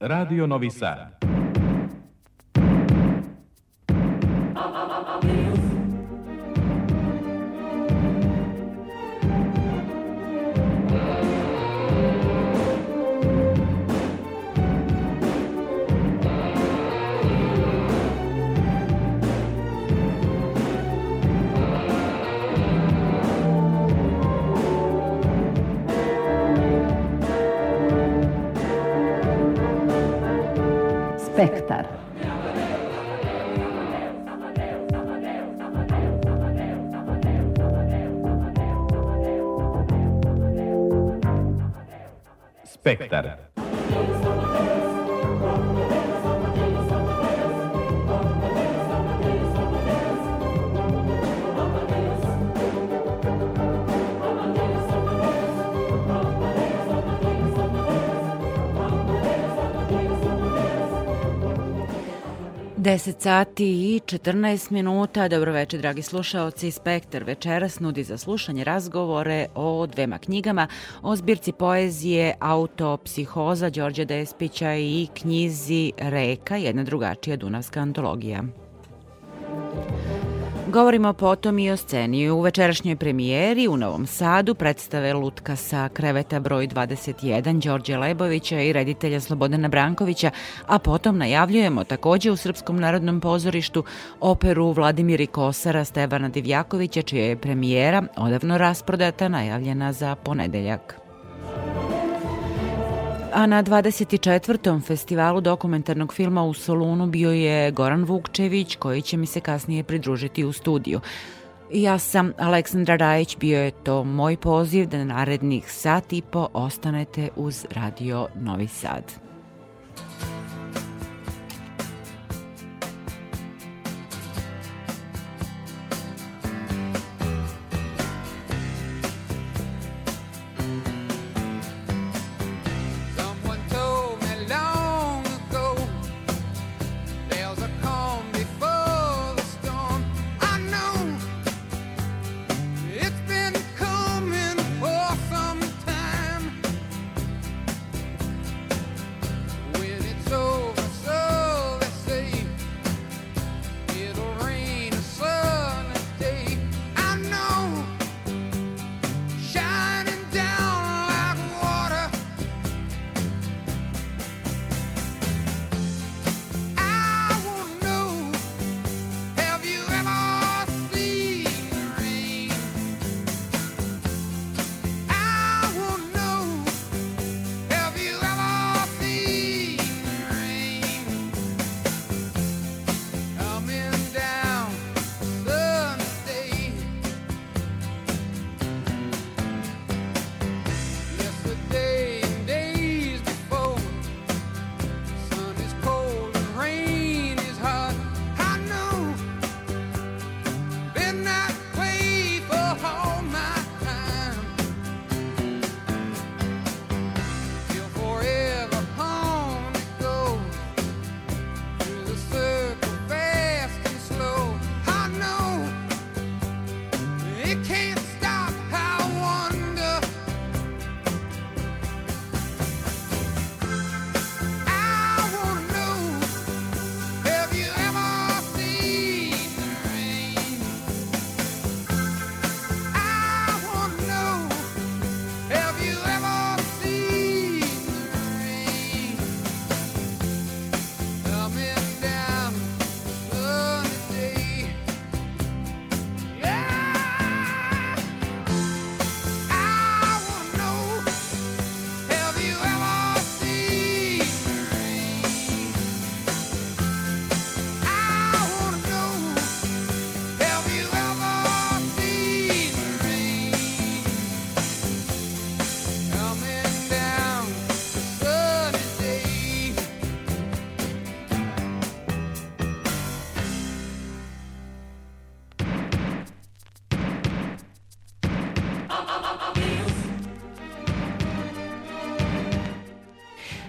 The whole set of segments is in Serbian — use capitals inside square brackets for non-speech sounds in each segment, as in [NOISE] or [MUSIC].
Radio Novi Sad. Spektar. Spektar. Deset sati i 14 minuta. Dobro večer, dragi slušaoci. Spektar večeras nudi za slušanje razgovore o dvema knjigama, o zbirci poezije Autopsihoza Đorđa Despića i knjizi Reka, jedna drugačija dunavska antologija. Govorimo potom i o sceni. U večerašnjoj premijeri u Novom Sadu predstave Lutka sa kreveta broj 21 Đorđe Lebovića i reditelja Slobodana Brankovića, a potom najavljujemo takođe u Srpskom narodnom pozorištu operu Vladimiri Kosara Stevana Divjakovića, čija je premijera odavno rasprodata najavljena za ponedeljak. A na 24. festivalu dokumentarnog filma u Solunu bio je Goran Vukčević, koji će mi se kasnije pridružiti u studiju. Ja sam Aleksandra Rajić, bio je to moj poziv da na narednih sat i po ostanete uz Radio Novi Sad.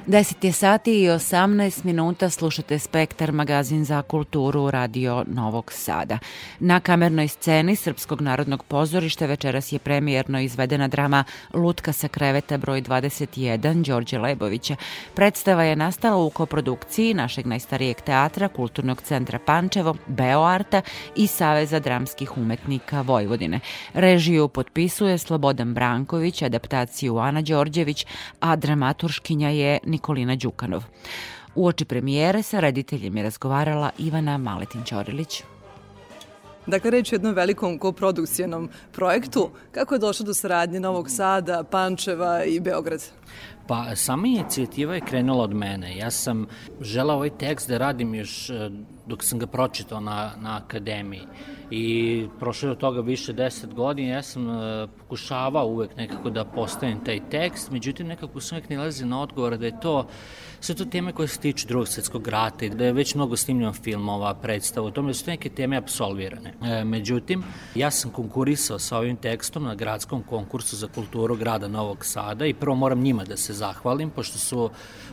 10 je sati i 18 minuta slušate Spektar, magazin za kulturu Radio Novog Sada. Na kamernoj sceni Srpskog narodnog pozorišta večeras je premijerno izvedena drama Lutka sa kreveta broj 21 Đorđe Lebovića. Predstava je nastala u koprodukciji našeg najstarijeg teatra, Kulturnog centra Pančevo, Beoarta i Saveza dramskih umetnika Vojvodine. Režiju potpisuje Slobodan Branković, adaptaciju Ana Đorđević, a dramaturškinja je Nikola Nikolina Đukanov. U oči premijere sa rediteljem je razgovarala Ivana Maletin-Ćorilić. Dakle, reč je o jednom velikom koprodukcijenom projektu. Kako je došlo do saradnje Novog Sada, Pančeva i Beograd? Pa, sama inicijativa je krenula od mene. Ja sam želao ovaj tekst da radim još e, dok sam ga pročitao na, na akademiji i prošlo je od toga više deset godina, ja sam uh, pokušavao uvek nekako da postavim taj tekst, međutim nekako sam uvek nalazi na odgovor da je to sve to teme koje se tiču drugog svetskog rata i da je već mnogo snimljeno filmova, predstava, u tome da su neke teme absolvirane. E, međutim, ja sam konkurisao sa ovim tekstom na gradskom konkursu za kulturu grada Novog Sada i prvo moram njima da se zahvalim, pošto su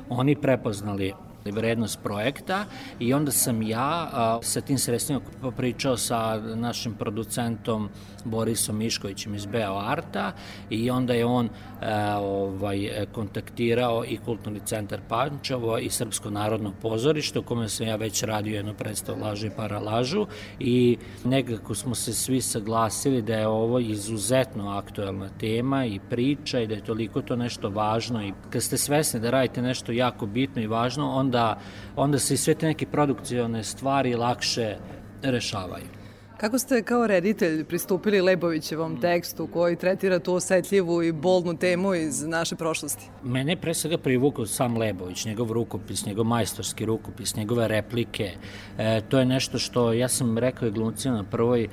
oni prepoznali vrednost projekta i onda sam ja a, sa tim sredstvima pričao sa našim producentom Borisom Miškovićem iz Beo Arta i onda je on a, e, ovaj, kontaktirao i Kulturni centar Pančevo i Srpsko narodno pozorište u kome sam ja već radio jednu predstavu Lažu i paralažu i nekako smo se svi saglasili da je ovo izuzetno aktuelna tema i priča i da je toliko to nešto važno i kad ste svesni da radite nešto jako bitno i važno, onda onda, onda se i sve te neke produkcione stvari lakše rešavaju. Kako ste kao reditelj pristupili Lebovićevom tekstu koji tretira tu osetljivu i bolnu temu iz naše prošlosti? Mene je pre svega privukao sam Lebović, njegov rukopis, njegov majstorski rukopis, njegove replike. E, to je nešto što ja sam rekao i glumcima na prvoj e,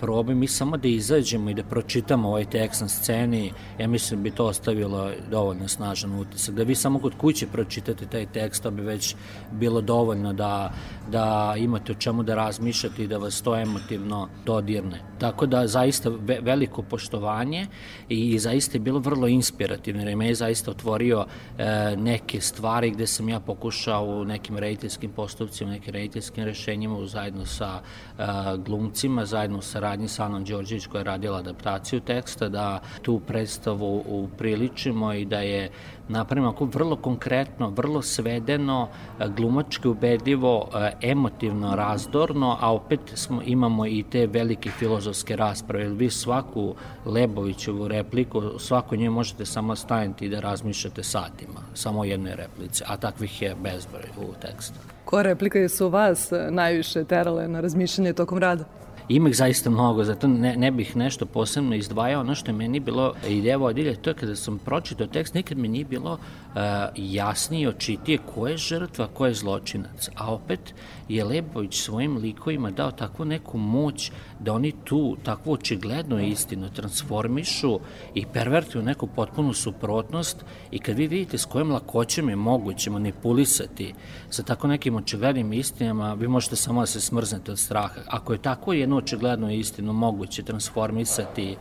probi, mi samo da izađemo i da pročitamo ovaj tekst na sceni, ja mislim da bi to ostavilo dovoljno snažan utisak. Da vi samo kod kuće pročitate taj tekst, to bi već bilo dovoljno da, da imate o čemu da razmišljate i da vas to emotivno emotivno dodirne. Tako da zaista veliko poštovanje i zaista je bilo vrlo inspirativno jer me je zaista otvorio e, neke stvari gde sam ja pokušao u nekim rediteljskim postupcima, nekim rediteljskim rešenjima zajedno sa e, glumcima, zajedno u saradnji sa Anom Đorđević koja je radila adaptaciju teksta, da tu predstavu upriličimo i da je napravimo ako vrlo konkretno, vrlo svedeno, e, glumački ubedljivo, e, emotivno, razdorno, a opet smo, imamo i te velike filozofske rasprave, vi svaku Lebovićevu repliku, svako nje možete samo staviti i da razmišljate satima, samo jednoj replici, a takvih je bezbroj u tekstu. Koja replika su vas najviše terale na razmišljanje tokom rada? Ima ih zaista mnogo, zato ne, ne bih nešto posebno izdvajao. Ono što je meni bilo ideja vodilja, to je kada sam pročitao tekst, nikad mi nije bilo uh, jasnije, očitije ko je žrtva, ko je zločinac. A opet je Lebović svojim likovima dao takvu neku moć da oni tu takvu očiglednu istinu transformišu i pervertuju neku potpunu suprotnost i kad vi vidite s kojim lakoćem je moguće manipulisati sa tako nekim očiglednim istinama, vi možete samo da se smrznete od straha. Ako je tako jednu očiglednu istinu moguće transformisati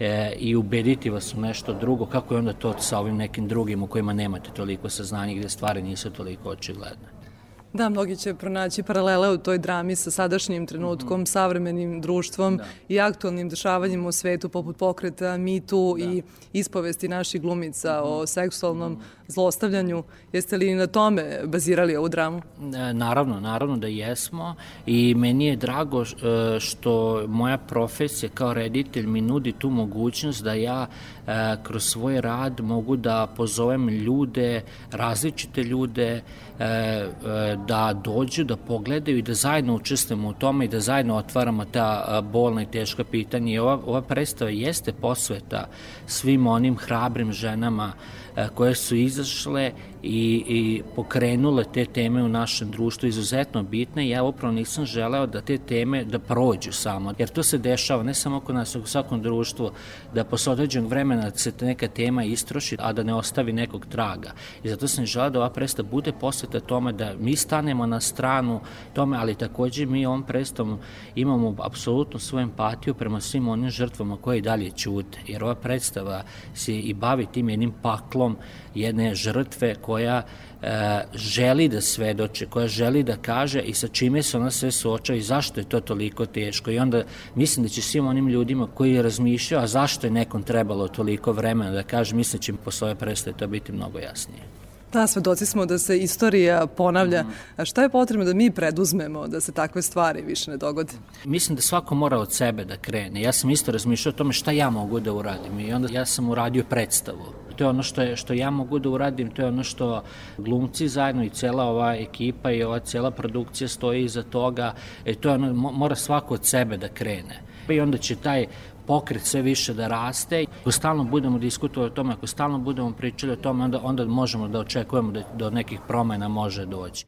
e, i ubediti vas u nešto drugo, kako je onda to sa ovim nekim drugim u kojima nemate toliko saznanja gde stvari nisu toliko očigledne? Da, mnogi će pronaći paralele u toj drami sa sadašnjim trenutkom, mm -hmm. savremenim društvom da. i aktualnim dešavanjima u svetu poput pokreta Too da. i ispovesti naših glumica mm -hmm. o seksualnom mm -hmm. Zlostavljanju. Jeste li na tome bazirali ovu dramu? E, naravno, naravno da jesmo i meni je drago e, što moja profesija kao reditelj mi nudi tu mogućnost da ja e, kroz svoj rad mogu da pozovem ljude, različite ljude, da dođu, da pogledaju i da zajedno učestvujemo u tome i da zajedno otvaramo ta bolna i teška pitanja. I ova, ova predstava jeste posveta svim onim hrabrim ženama koje su izašle i, i pokrenule te teme u našem društvu izuzetno bitne i ja upravo nisam želeo da te teme da prođu samo, jer to se dešava ne samo kod nas, u svakom društvu, da posle određenog vremena se neka tema istroši, a da ne ostavi nekog traga. I zato sam želeo da ova predstava bude posveta tome da mi stanemo na stranu tome, ali takođe mi ovom predstavom imamo apsolutno svoju empatiju prema svim onim žrtvama koje i dalje ćute, jer ova predstava se i bavi tim jednim paklom jedne žrtve koja e, želi da svedoče, koja želi da kaže i sa čime se ona sve suočava i zašto je to toliko teško. I onda mislim da će svim onim ljudima koji razmišljaju, a zašto je nekom trebalo toliko vremena da kaže, mislim da će im posle ove predstave to biti mnogo jasnije. Da, svedoci smo da se istorija ponavlja. A šta je potrebno da mi preduzmemo da se takve stvari više ne dogode? Mislim da svako mora od sebe da krene. Ja sam isto razmišljao o tome šta ja mogu da uradim i onda ja sam uradio predstavu. To je ono što, je, što ja mogu da uradim, to je ono što glumci zajedno i cela ova ekipa i ova cela produkcija stoji iza toga. E, to je ono, mora svako od sebe da krene. I onda će taj pokret sve više da raste. Ako stalno budemo diskutovali o tome, ako stalno budemo pričali o tome, onda, onda možemo da očekujemo da do nekih promena može doći.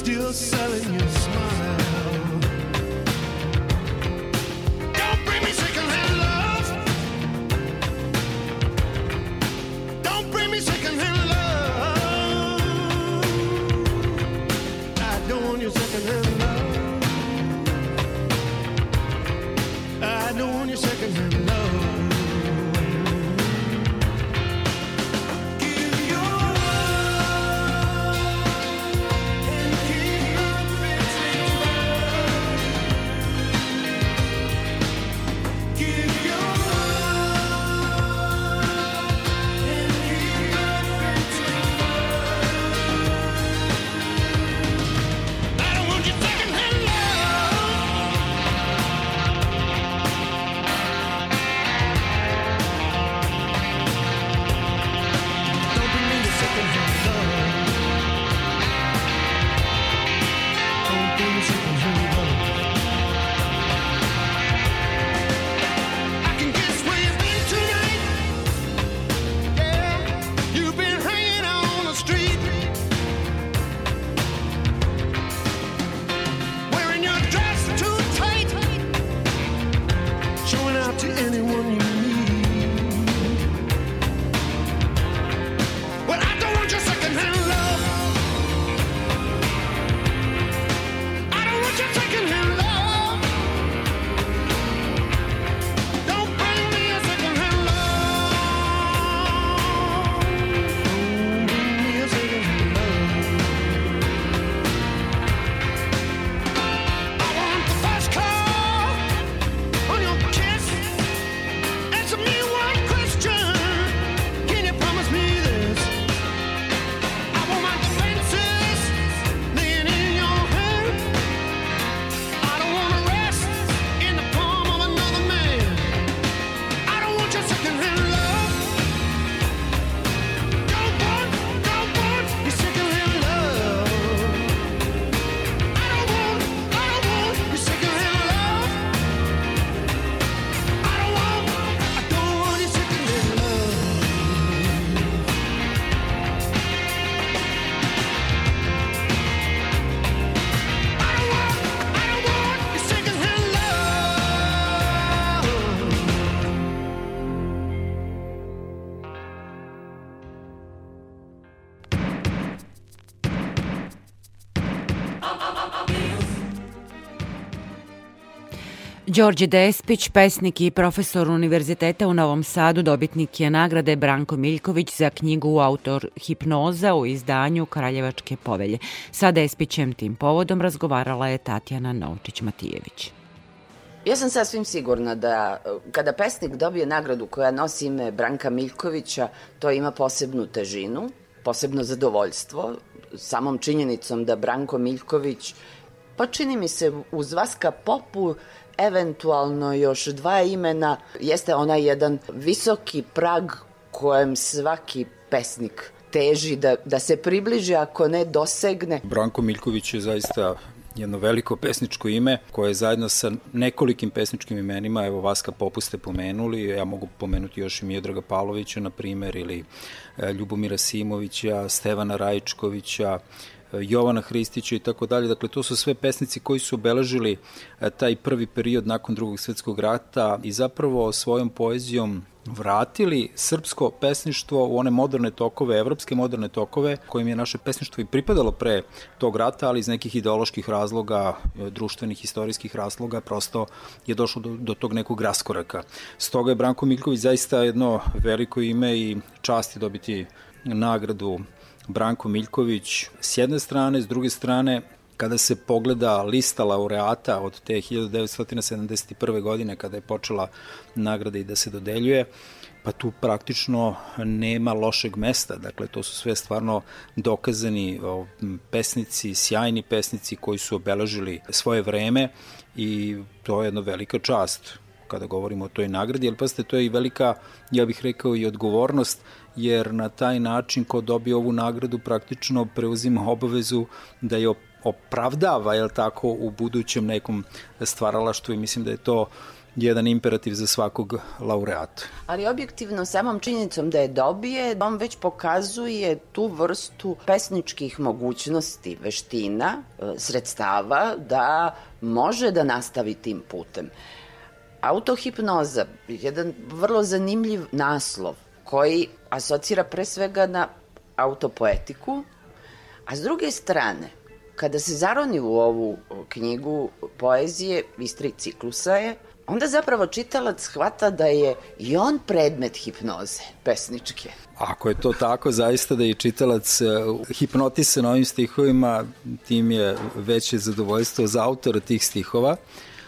still selling you. Đorđe Despić, pesnik i profesor Univerziteta u Novom Sadu, dobitnik je nagrade Branko Miljković za knjigu Autor hipnoza u izdanju Kraljevačke povelje. Sa Despićem tim povodom razgovarala je Tatjana Novčić-Matijević. Ja sam sasvim sigurna da kada pesnik dobije nagradu koja nosi ime Branka Miljkovića, to ima posebnu težinu, posebno zadovoljstvo, samom činjenicom da Branko Miljković, pa čini mi se uz Vaska Popu, eventualno još dva imena, jeste onaj jedan visoki prag kojem svaki pesnik teži da, da se približi, ako ne dosegne. Branko Miljković je zaista jedno veliko pesničko ime koje zajedno sa nekolikim pesničkim imenima, evo Vaska Popuste pomenuli, ja mogu pomenuti još i Miodraga Pavlovića, na primer, ili e, Ljubomira Simovića, Stevana Rajičkovića, Jovana Hristića i tako dalje. Dakle, to su sve pesnici koji su obeležili e, taj prvi period nakon drugog svetskog rata i zapravo svojom poezijom vratili srpsko pesništvo u one moderne tokove, evropske moderne tokove, kojim je naše pesništvo i pripadalo pre tog rata, ali iz nekih ideoloških razloga, e, društvenih, istorijskih razloga, prosto je došlo do, do tog nekog raskoraka. Stoga je Branko Miljković zaista jedno veliko ime i čast je dobiti nagradu Branko Miljković s jedne strane, s druge strane kada se pogleda lista laureata od te 1971. godine kada je počela nagrada i da se dodeljuje, pa tu praktično nema lošeg mesta. Dakle, to su sve stvarno dokazani pesnici, sjajni pesnici koji su obeležili svoje vreme i to je jedna velika čast kada govorimo o toj nagradi, ali pazite, to je i velika, ja bih rekao, i odgovornost jer na taj način ko dobije ovu nagradu praktično preuzima obavezu da je opravdava, je tako, u budućem nekom stvaralaštvu i mislim da je to jedan imperativ za svakog laureata. Ali objektivno samom činjenicom da je dobije, on već pokazuje tu vrstu pesničkih mogućnosti, veština, e, sredstava da može da nastavi tim putem. Autohipnoza, jedan vrlo zanimljiv naslov koji asocira pre svega na autopoetiku, a s druge strane, kada se zaroni u ovu knjigu poezije, iz tri ciklusa je, onda zapravo čitalac shvata da je i on predmet hipnoze pesničke. Ako je to tako, zaista da je čitalac e, hipnotisan ovim stihovima, tim je veće zadovoljstvo za autora tih stihova.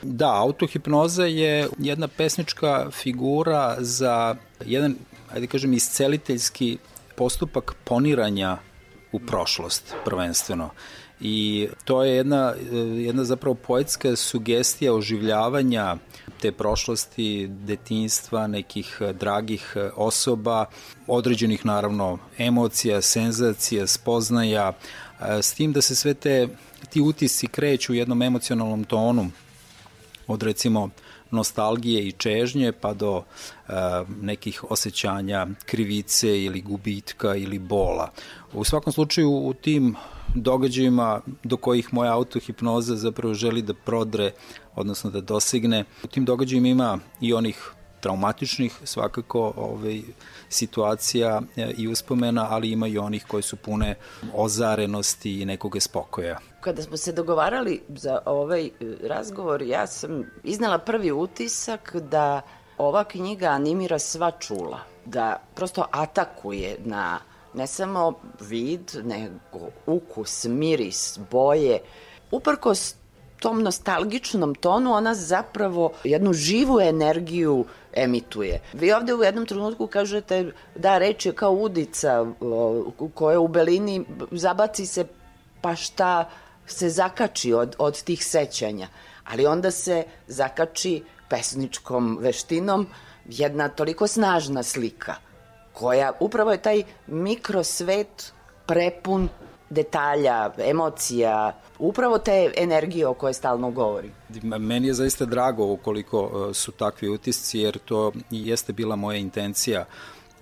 Da, autohipnoza je jedna pesnička figura za jedan ajde kažem, isceliteljski postupak poniranja u prošlost prvenstveno. I to je jedna, jedna zapravo poetska sugestija oživljavanja te prošlosti, detinstva, nekih dragih osoba, određenih naravno emocija, senzacija, spoznaja, s tim da se sve te ti utisci kreću u jednom emocionalnom tonu od recimo nostalgije i čežnje pa do e, nekih osjećanja krivice ili gubitka ili bola. U svakom slučaju u tim događajima do kojih moja autohipnoza zapravo želi da prodre, odnosno da dosegne. U tim događajima ima i onih traumatičnih svakako ovaj, situacija e, i uspomena, ali ima i onih koji su pune ozarenosti i nekog spokoja. Kada smo se dogovarali za ovaj e, razgovor, ja sam iznala prvi utisak da ova knjiga animira sva čula, da prosto atakuje na ne samo vid, nego ukus, miris, boje. Uprkos tom nostalgičnom tonu ona zapravo jednu živu energiju emituje. Vi ovde u jednom trenutku kažete da reč je kao udica koja u belini zabaci se pa šta se zakači od, od tih sećanja. Ali onda se zakači pesničkom veštinom jedna toliko snažna slika koja upravo je taj mikrosvet prepun detalja, emocija, upravo te energije o kojoj stalno govori. Meni je zaista drago ukoliko e, su takvi utisci, jer to jeste bila moja intencija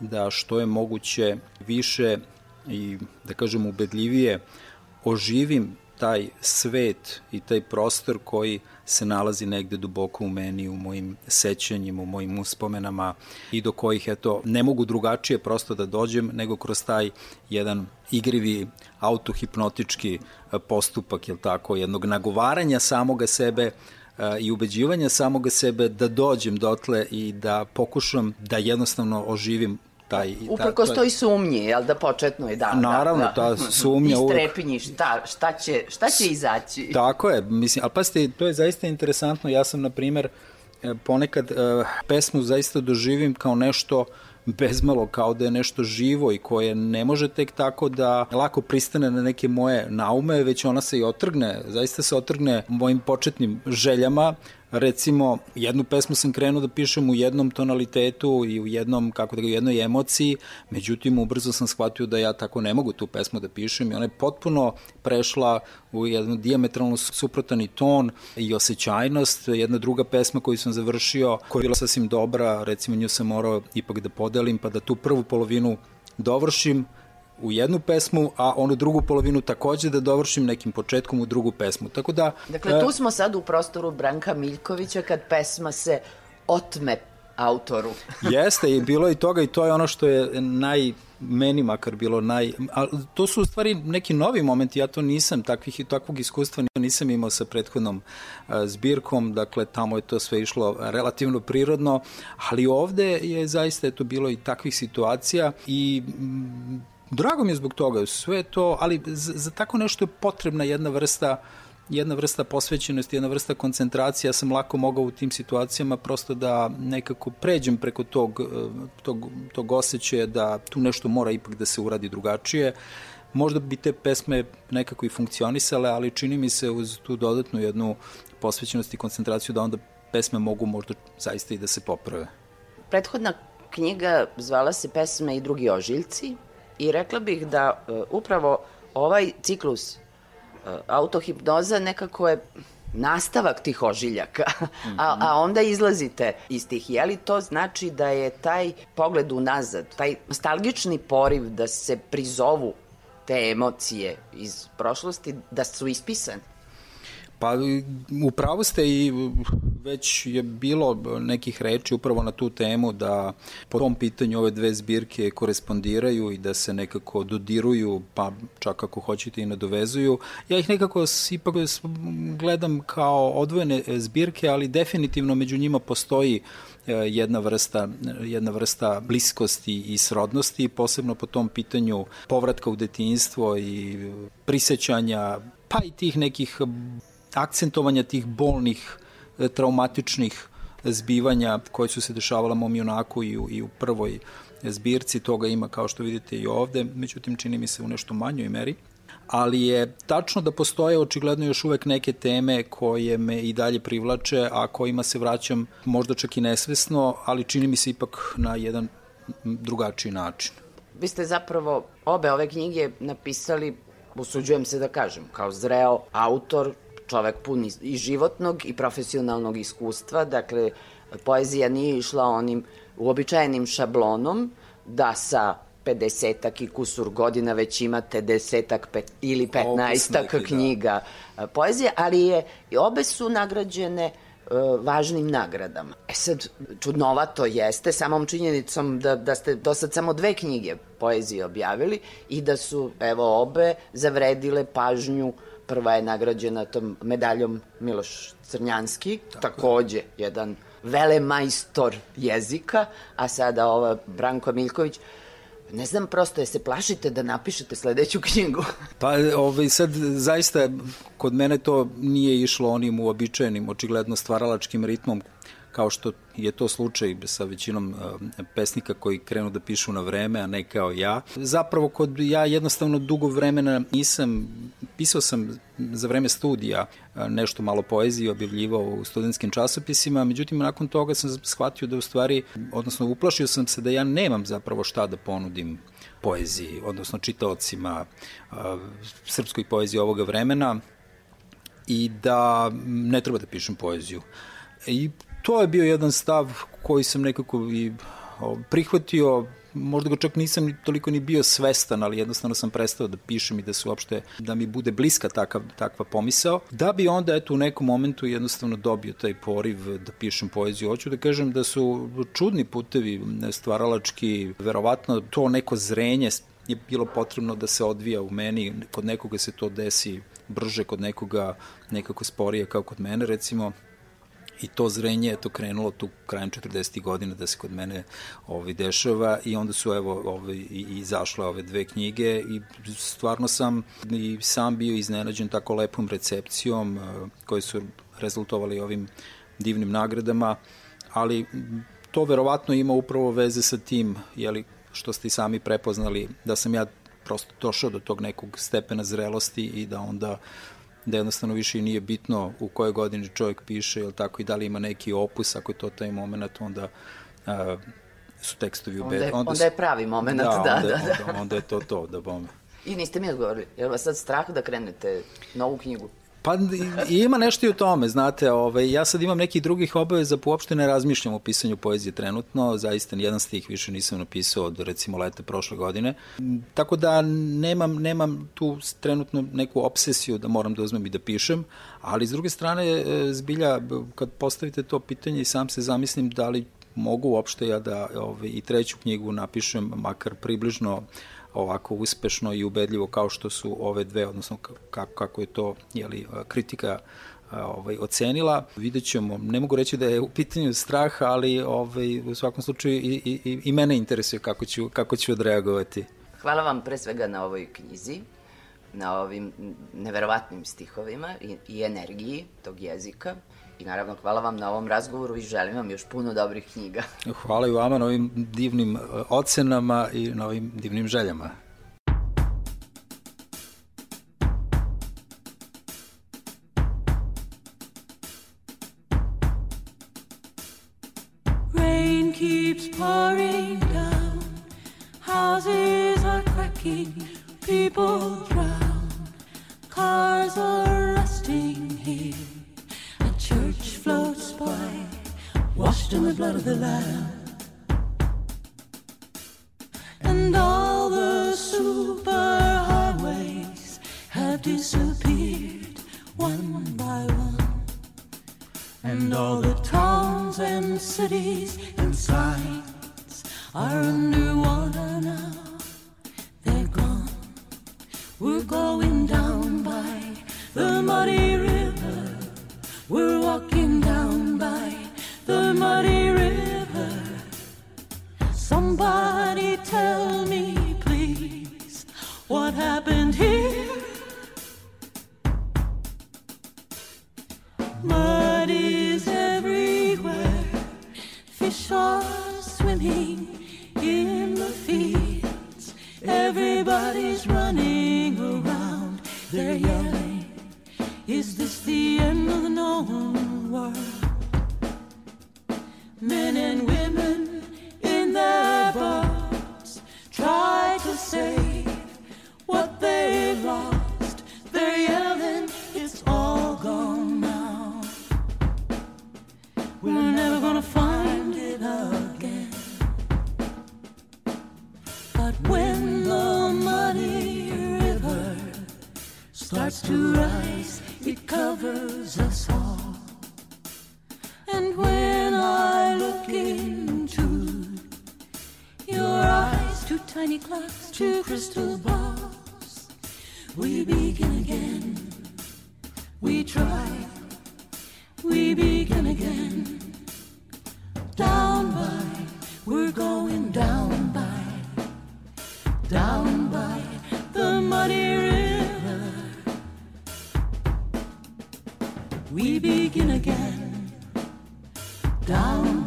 da što je moguće više i da kažem ubedljivije oživim taj svet i taj prostor koji se nalazi negde duboko u meni, u mojim sećanjima, u mojim uspomenama i do kojih, eto, ne mogu drugačije prosto da dođem nego kroz taj jedan igrivi autohipnotički e, postupak, je tako, jednog nagovaranja samoga sebe i ubeđivanja samoga sebe da dođem dotle i da pokušam da jednostavno oživim taj... Uprko ta, toj sumnji, jel da početno je da... Naravno, da, ta sumnja... Istrepinji, šta, šta, će, šta će izaći? Tako je, mislim, ali pasite, to je zaista interesantno, ja sam, na primer, e, ponekad uh, pesmu zaista doživim kao nešto bezmalo kao da je nešto živo i koje ne može tek tako da lako pristane na neke moje naume, već ona se i otrgne, zaista se otrgne mojim početnim željama, recimo, jednu pesmu sam krenuo da pišem u jednom tonalitetu i u jednom, kako da ga, u jednoj emociji, međutim, ubrzo sam shvatio da ja tako ne mogu tu pesmu da pišem i ona je potpuno prešla u jedan diametralno suprotani ton i osjećajnost. Jedna druga pesma koju sam završio, koja je bila sasvim dobra, recimo nju sam morao ipak da podelim, pa da tu prvu polovinu dovršim, u jednu pesmu, a onu drugu polovinu takođe da dovršim nekim početkom u drugu pesmu. Tako da... Dakle, tu e, smo sad u prostoru Branka Miljkovića kad pesma se otme autoru. [LAUGHS] Jeste, i bilo i toga i to je ono što je naj meni makar bilo naj... A to su u stvari neki novi momenti, ja to nisam, takvih, takvog iskustva nisam imao sa prethodnom a, zbirkom, dakle tamo je to sve išlo relativno prirodno, ali ovde je zaista eto bilo i takvih situacija i Drago mi je zbog toga, sve to, ali za, za tako nešto je potrebna jedna vrsta jedna vrsta posvećenosti, jedna vrsta koncentracije, ja sam lako mogao u tim situacijama prosto da nekako pređem preko tog, tog, tog osjećaja da tu nešto mora ipak da se uradi drugačije. Možda bi te pesme nekako i funkcionisale, ali čini mi se uz tu dodatnu jednu posvećenost i koncentraciju da onda pesme mogu možda zaista i da se poprave. Prethodna knjiga zvala se Pesme i drugi ožiljci, I rekla bih da uh, upravo ovaj ciklus uh, autohipnoza nekako je nastavak tih ožiljaka, a, a mhm. onda izlazite iz tih. Je li to znači da je taj pogled unazad, taj nostalgični poriv da se prizovu te emocije iz prošlosti, da su ispisane? Pa upravo ste i već je bilo nekih reči upravo na tu temu da po tom pitanju ove dve zbirke korespondiraju i da se nekako dodiruju, pa čak ako hoćete i nadovezuju. Ja ih nekako ipak gledam kao odvojene zbirke, ali definitivno među njima postoji e, jedna vrsta, jedna vrsta bliskosti i srodnosti, posebno po tom pitanju povratka u detinjstvo i prisećanja pa i tih nekih akcentovanja tih bolnih, e, traumatičnih zbivanja koje su se dešavala mom junaku i u, i u prvoj zbirci, toga ima kao što vidite i ovde, međutim čini mi se u nešto manjoj meri. Ali je tačno da postoje očigledno još uvek neke teme koje me i dalje privlače, a kojima se vraćam možda čak i nesvesno, ali čini mi se ipak na jedan drugačiji način. Vi ste zapravo obe ove knjige napisali, usuđujem se da kažem, kao zreo autor čovek pun i životnog i profesionalnog iskustva, dakle, poezija nije išla onim uobičajenim šablonom da sa 50 i kusur godina već imate desetak pet, ili 15 da. knjiga da. poezije, ali je, obe su nagrađene uh, važnim nagradama. E sad, čudnovato jeste samom činjenicom da, da ste do sad samo dve knjige poezije objavili i da su, evo, obe zavredile pažnju uh, Prva je nagrađena tom medaljom Miloš Crnjanski, Tako takođe je. jedan velemajstor jezika, a sada ova Branko Miljković, Ne znam prosto, je se plašite da napišete sledeću [LAUGHS] knjigu? pa ovaj, sad zaista kod mene to nije išlo onim uobičajenim, očigledno stvaralačkim ritmom kao što je to slučaj sa većinom e, pesnika koji krenu da pišu na vreme, a ne kao ja. Zapravo, kod ja jednostavno dugo vremena nisam, pisao sam za vreme studija e, nešto malo poezije, objavljivao u studentskim časopisima, međutim, nakon toga sam shvatio da u stvari, odnosno uplašio sam se da ja nemam zapravo šta da ponudim poeziji, odnosno čitaocima uh, srpskoj poeziji ovoga vremena i da ne treba da pišem poeziju. I to je bio jedan stav koji sam nekako i prihvatio, možda ga čak nisam toliko ni bio svestan, ali jednostavno sam prestao da pišem i da se uopšte, da mi bude bliska takav, takva pomisao, da bi onda eto u nekom momentu jednostavno dobio taj poriv da pišem poeziju. Hoću da kažem da su čudni putevi stvaralački, verovatno to neko zrenje je bilo potrebno da se odvija u meni, kod nekoga se to desi brže, kod nekoga nekako sporije kao kod mene recimo, i to zrenje je to krenulo tu krajem 40. godina da se kod mene ovaj, dešava i onda su evo ovaj, i, izašle ove dve knjige i stvarno sam i sam bio iznenađen tako lepom recepcijom uh, koje su rezultovali ovim divnim nagradama, ali to verovatno ima upravo veze sa tim, jeli, što ste i sami prepoznali, da sam ja prosto došao do tog nekog stepena zrelosti i da onda da jednostavno više i nije bitno u kojoj godini čovjek piše, ili tako i da li ima neki opus, ako je to taj moment, onda a, su tekstovi ubedni. Onda, onda, onda je pravi moment, da, da, onda, da, da. Onda, onda je to to, da bome. I niste mi odgovorili, je li vas sad strah da krenete novu knjigu? Pa ima nešto i u tome, znate, ovaj, ja sad imam nekih drugih obaveza, pa uopšte ne razmišljam o pisanju poezije trenutno, zaista nijedan stih više nisam napisao od recimo leta prošle godine, tako da nemam, nemam tu trenutno neku obsesiju da moram da uzmem i da pišem, ali s druge strane, e, zbilja, kad postavite to pitanje i sam se zamislim da li mogu uopšte ja da ovaj, i treću knjigu napišem, makar približno ovako uspešno i ubedljivo kao što su ove dve, odnosno kako, kako je to jeli, kritika ovaj, ocenila. Vidjet ćemo, ne mogu reći da je u pitanju strah, ali ovaj, u svakom slučaju i, i, i mene interesuje kako ću, kako ću odreagovati. Hvala vam pre svega na ovoj knjizi, na ovim neverovatnim stihovima i, i energiji tog jezika. I naravno, hvala vam na ovom razgovoru i želim vam još puno dobrih knjiga. [LAUGHS] Hvala i vama na ovim divnim e, ocenama i na ovim divnim željama. Rain keeps pouring down Houses are cracking People drown Cars are rusting here floats by, washed in the blood of the Lamb. And all the superhighways have disappeared one by one. And all the towns and cities and signs are underwater now. They're gone. We're going down by the muddy river. What happened here? Mud is everywhere. Fish are swimming in the fields. Everybody's running around. They're yelling. Is this the end of the known world? Men and women in their boats try to save they lost. They're yelling, it's all gone now. We're never gonna find it again. But when the muddy river starts to rise it covers us all. And when I look into your eyes, two tiny clocks, two crystal balls, we begin again. We try, we begin again. Down by, we're going down by, down by the muddy river we begin again down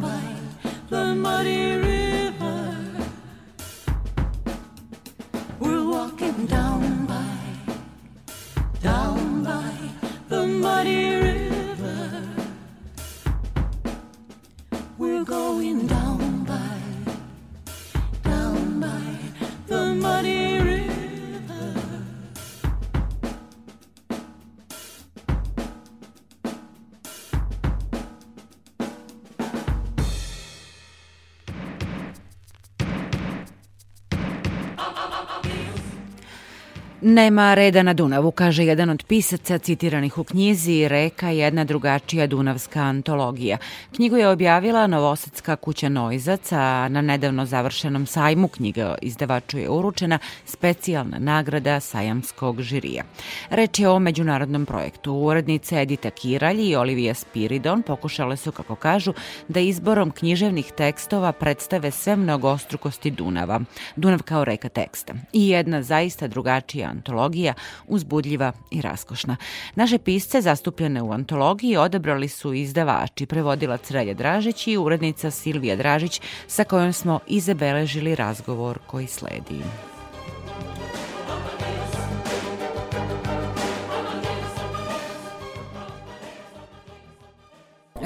Nema reda na Dunavu, kaže jedan od pisaca citiranih u knjizi Reka jedna drugačija dunavska antologija. Knjigu je objavila Novosadska kuća Noizac, a na nedavno završenom sajmu knjiga izdavaču je uručena specijalna nagrada sajamskog žirija. Reč je o međunarodnom projektu. Urednice Edita Kiralj i Olivija Spiridon pokušale su, kako kažu, da izborom književnih tekstova predstave sve mnogostrukosti Dunava. Dunav kao reka teksta. I jedna zaista drugačija antologija, uzbudljiva i raskošna. Naše pisce zastupljene u antologiji odabrali su izdavači, prevodilac Relja Dražić i urednica Silvija Dražić sa kojom smo i zabeležili razgovor koji sledi.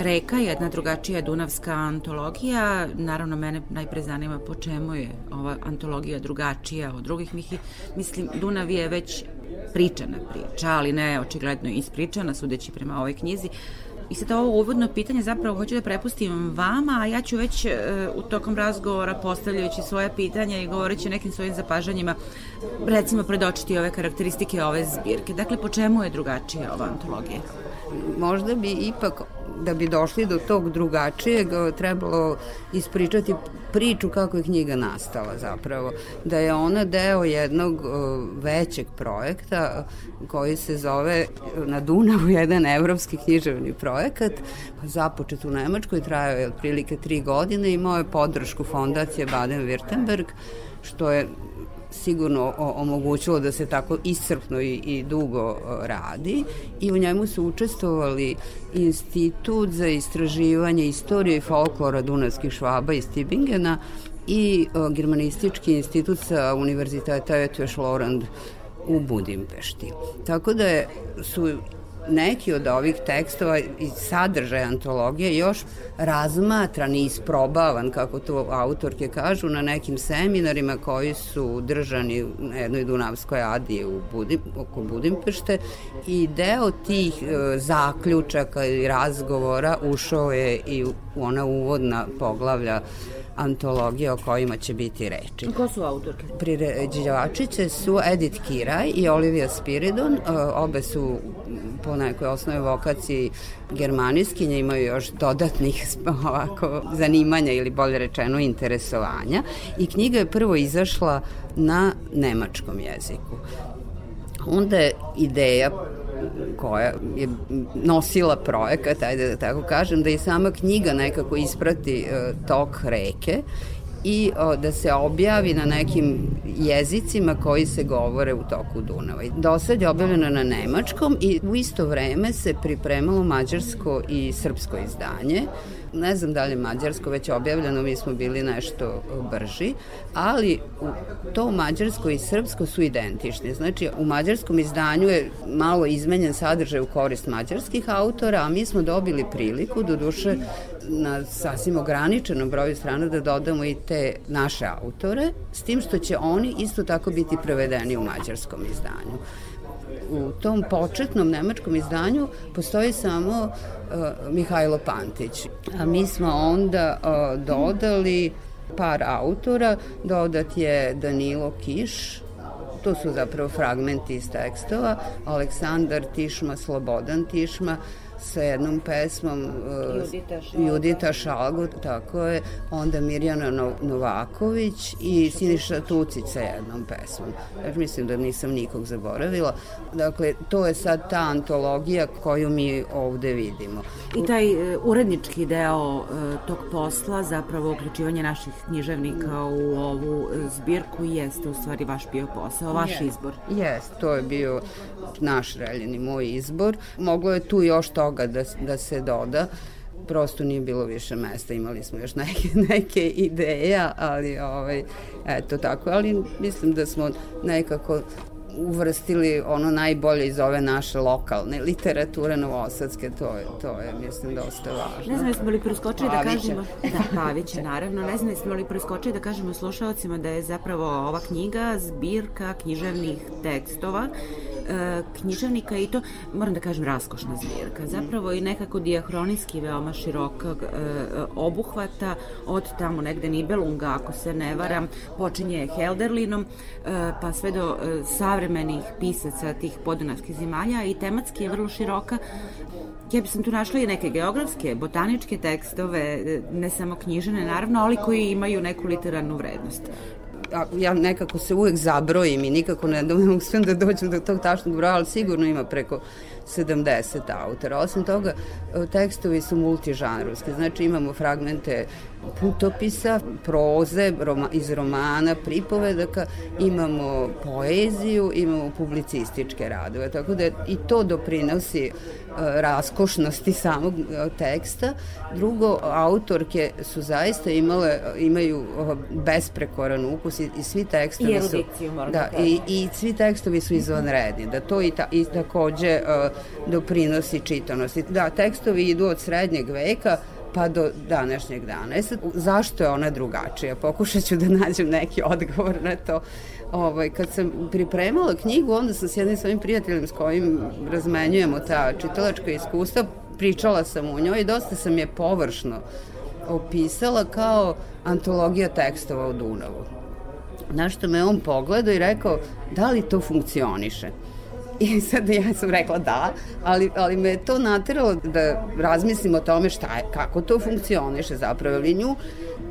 Reka, jedna drugačija dunavska antologija. Naravno, mene najpre zanima po čemu je ova antologija drugačija od drugih. Mislim, Dunav je već pričana priča, ali ne očigledno ispričana, sudeći prema ovoj knjizi. I sad ovo uvodno pitanje zapravo hoću da prepustim vama, a ja ću već e, u tokom razgovora postavljajući svoje pitanja i govoreći o nekim svojim zapažanjima, recimo predočiti ove karakteristike ove zbirke. Dakle, po čemu je drugačija ova antologija? Možda bi ipak da bi došli do tog drugačijeg trebalo ispričati priču kako je knjiga nastala zapravo. Da je ona deo jednog većeg projekta koji se zove na Dunavu [LAUGHS] jedan evropski književni projekat započet u Nemačkoj, trajao je otprilike tri godine, imao je podršku fondacije Baden-Württemberg što je sigurno omogućilo da se tako iscrpno i, i dugo radi i u njemu su učestvovali Institut za istraživanje istorije i folklora Dunavskih švaba iz Tibingena i Germanistički institut sa Univerziteta Etveš Lorand u Budimpešti. Tako da su neki od ovih tekstova i sadržaja antologije još razmatran i isprobavan, kako to autorke kažu, na nekim seminarima koji su držani na jednoj Dunavskoj adiji u Budim, oko Budimpešte i deo tih e, zaključaka i razgovora ušao je i u ona uvodna poglavlja antologije o kojima će biti reči. Ko su autorke? Priređivačice su Edith Kiraj i Olivia Spiridon, e, obe su po nekoj osnovi vokaciji germanijskinje, imaju još dodatnih [LAUGHS] ovako zanimanja ili bolje rečeno interesovanja i knjiga je prvo izašla na nemačkom jeziku. Onda je ideja koja je nosila projekat, ajde da tako kažem, da i sama knjiga nekako isprati uh, tok reke i o, da se objavi na nekim jezicima koji se govore u toku Dunava. Do sad je objavljena na nemačkom i u isto vreme se pripremalo mađarsko i srpsko izdanje ne znam da li je mađarsko već objavljeno, mi smo bili nešto brži, ali to mađarsko i srpsko su identični. Znači, u mađarskom izdanju je malo izmenjen sadržaj u korist mađarskih autora, a mi smo dobili priliku, do duše, na sasvim ograničenom broju strana da dodamo i te naše autore, s tim što će oni isto tako biti prevedeni u mađarskom izdanju u tom početnom nemačkom izdanju postoji samo uh, Mihajlo Pantić. A mi smo onda uh, dodali par autora, dodat je Danilo Kiš, to su zapravo fragmenti iz tekstova, Aleksandar Tišma, Slobodan Tišma, sa jednom pesmom uh, Judita Šalgut tako je, onda Mirjana Novaković i Siniša Tucić sa jednom pesmom. Znači, mislim da nisam nikog zaboravila. Dakle, to je sad ta antologija koju mi ovde vidimo. I taj uh, urednički deo uh, tog posla, zapravo uključivanje naših književnika u ovu zbirku, jeste u stvari vaš bio posao, vaš yes. izbor. Jeste, to je bio naš reljeni moj izbor. Moglo je tu još toga da, da se doda. Prosto nije bilo više mesta, imali smo još neke, [LAUGHS] neke ideja, ali ovaj, eto tako, ali mislim da smo nekako uvrstili ono najbolje iz ove naše lokalne literature novosadske, to je, to je mislim, dosta važno. Ne znam, jesmo li preskočili da kažemo... [LAUGHS] Da, Paviće, naravno. Ne znam, jesmo li preskočili da kažemo slušalcima da je zapravo ova knjiga zbirka književnih tekstova e, književnika i to, moram da kažem, raskošna zbirka. Zapravo i nekako diahronijski veoma širokog e, obuhvata od tamo negde Nibelunga, ako se ne varam, počinje Helderlinom, e, pa sve do e, savremenih pisaca tih podunavskih zemalja i tematski je vrlo široka. Ja bi sam tu našla i neke geografske, botaničke tekstove, ne samo knjižene naravno, ali koji imaju neku literarnu vrednost ja nekako se uvek zabrojim i nikako ne da uspijem da dođem do tog tačnog broja, ali sigurno ima preko 70 autora. Osim toga, tekstovi su multižanrovski, znači imamo fragmente putopisa, proze roma, iz romana, pripovedaka, imamo poeziju, imamo publicističke radove, tako da i to doprinosi e, raskošnosti samog e, teksta. Drugo, autorke su zaista imale, imaju besprekoran ukus i, i svi tekstovi I su... Da, da, i, i svi tekstovi su izvanredni, da to i, ta, i takođe uh, doprinosi čitanosti. Da, tekstovi idu od srednjeg veka, pa do današnjeg dana. E sad, zašto je ona drugačija? Pokušat ću da nađem neki odgovor na to. Ovaj, kad sam pripremala knjigu, onda sam s jednim svojim prijateljem s kojim razmenjujemo ta čitalačka iskustva, pričala sam u njoj i dosta sam je površno opisala kao antologija tekstova u Dunavu. Na što me on pogledao i rekao, da li to funkcioniše? I sad ja sam rekla da, ali, ali me to nateralo da razmislim o tome šta je, kako to funkcioniše zapravo, ali nju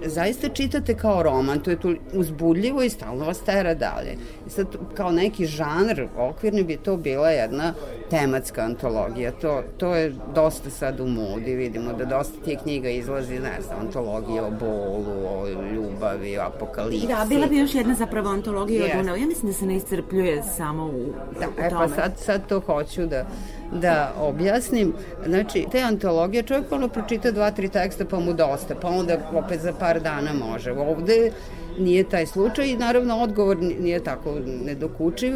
zaista čitate kao roman, to je tu uzbudljivo i stalno vas tera dalje. I sad kao neki žanr okvirni bi to bila jedna tematska antologija. To, to je dosta sad u modi, vidimo da dosta tih knjiga izlazi, ne znam, antologija o bolu, o ljubavi, o apokalipsi. Da, bila bi još jedna zapravo antologija yes. o Dunavu. Ja mislim da se ne iscrpljuje samo u, da, u e, pa sad, sad to hoću da da objasnim. Znači, te antologije, čovjek ono pročita dva, tri teksta pa mu dosta, pa onda opet za par dana može. Ovde nije taj slučaj i naravno odgovor nije tako nedokučiv,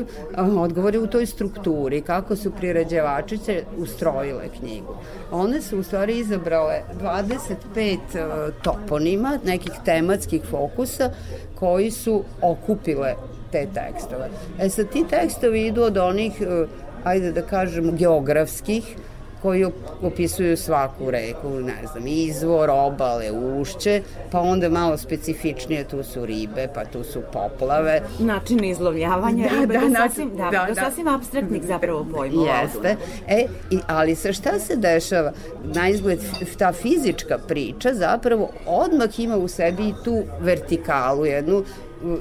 odgovor je u toj strukturi, kako su priređevačice ustrojile knjigu. One su u stvari izabrale 25 e, toponima, nekih tematskih fokusa koji su okupile te tekstove. E sad, ti tekstovi idu od onih e, ajde da kažemo, geografskih, koji opisuju svaku reku, ne znam, izvor, obale, ušće, pa onda malo specifičnije tu su ribe, pa tu su poplave. Način izlovljavanja da, ribe, da, do, sasvim, da, da, da. sasvim abstraktnih zapravo pojmova. Jeste, e, i, ali sa šta se dešava? Na izgled ta fizička priča zapravo odmah ima u sebi i tu vertikalu, jednu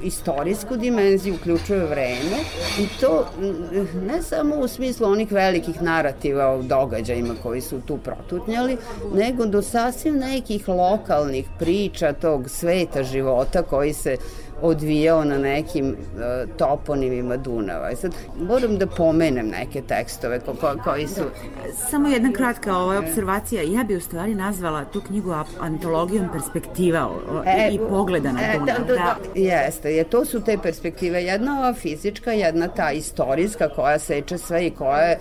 istorijsku dimenziju, uključuje vreme i to ne samo u smislu onih velikih narativa o događajima koji su tu protutnjali, nego do sasvim nekih lokalnih priča tog sveta života koji se odvijao na nekim uh, toponimima Dunava. I sad moram da pomenem neke tekstove ko, ko, koji su... Samo jedna kratka ova observacija. Ja bi u stvari nazvala tu knjigu antologijom perspektiva e, i pogleda na e, Dunav. Da, da, da. Jeste, je, to su te perspektive. Jedna ova fizička, jedna ta istorijska koja seče sve i koja je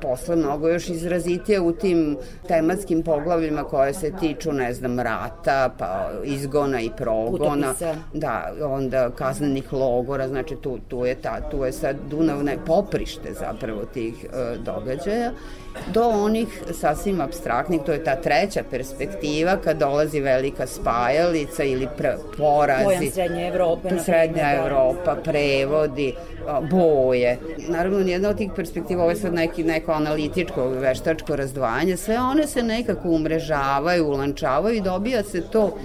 posle mnogo još izrazitije u tim tematskim poglavljima koje se tiču, ne znam, rata, pa izgona i progona. Putopisa. Da, onda kaznenih logora, znači tu, tu, je, ta, tu je sad Dunavne poprište zapravo tih uh, događaja do onih sasvim abstraktnih, to je ta treća perspektiva kad dolazi velika spajalica ili pr porazi. Pojam Srednje Evrope. Srednja da. Evropa, prevodi, boje. Naravno, nijedna od tih perspektiva, ovo je sad neki, neko analitičko, veštačko razdvajanje, sve one se nekako umrežavaju, ulančavaju i dobija se to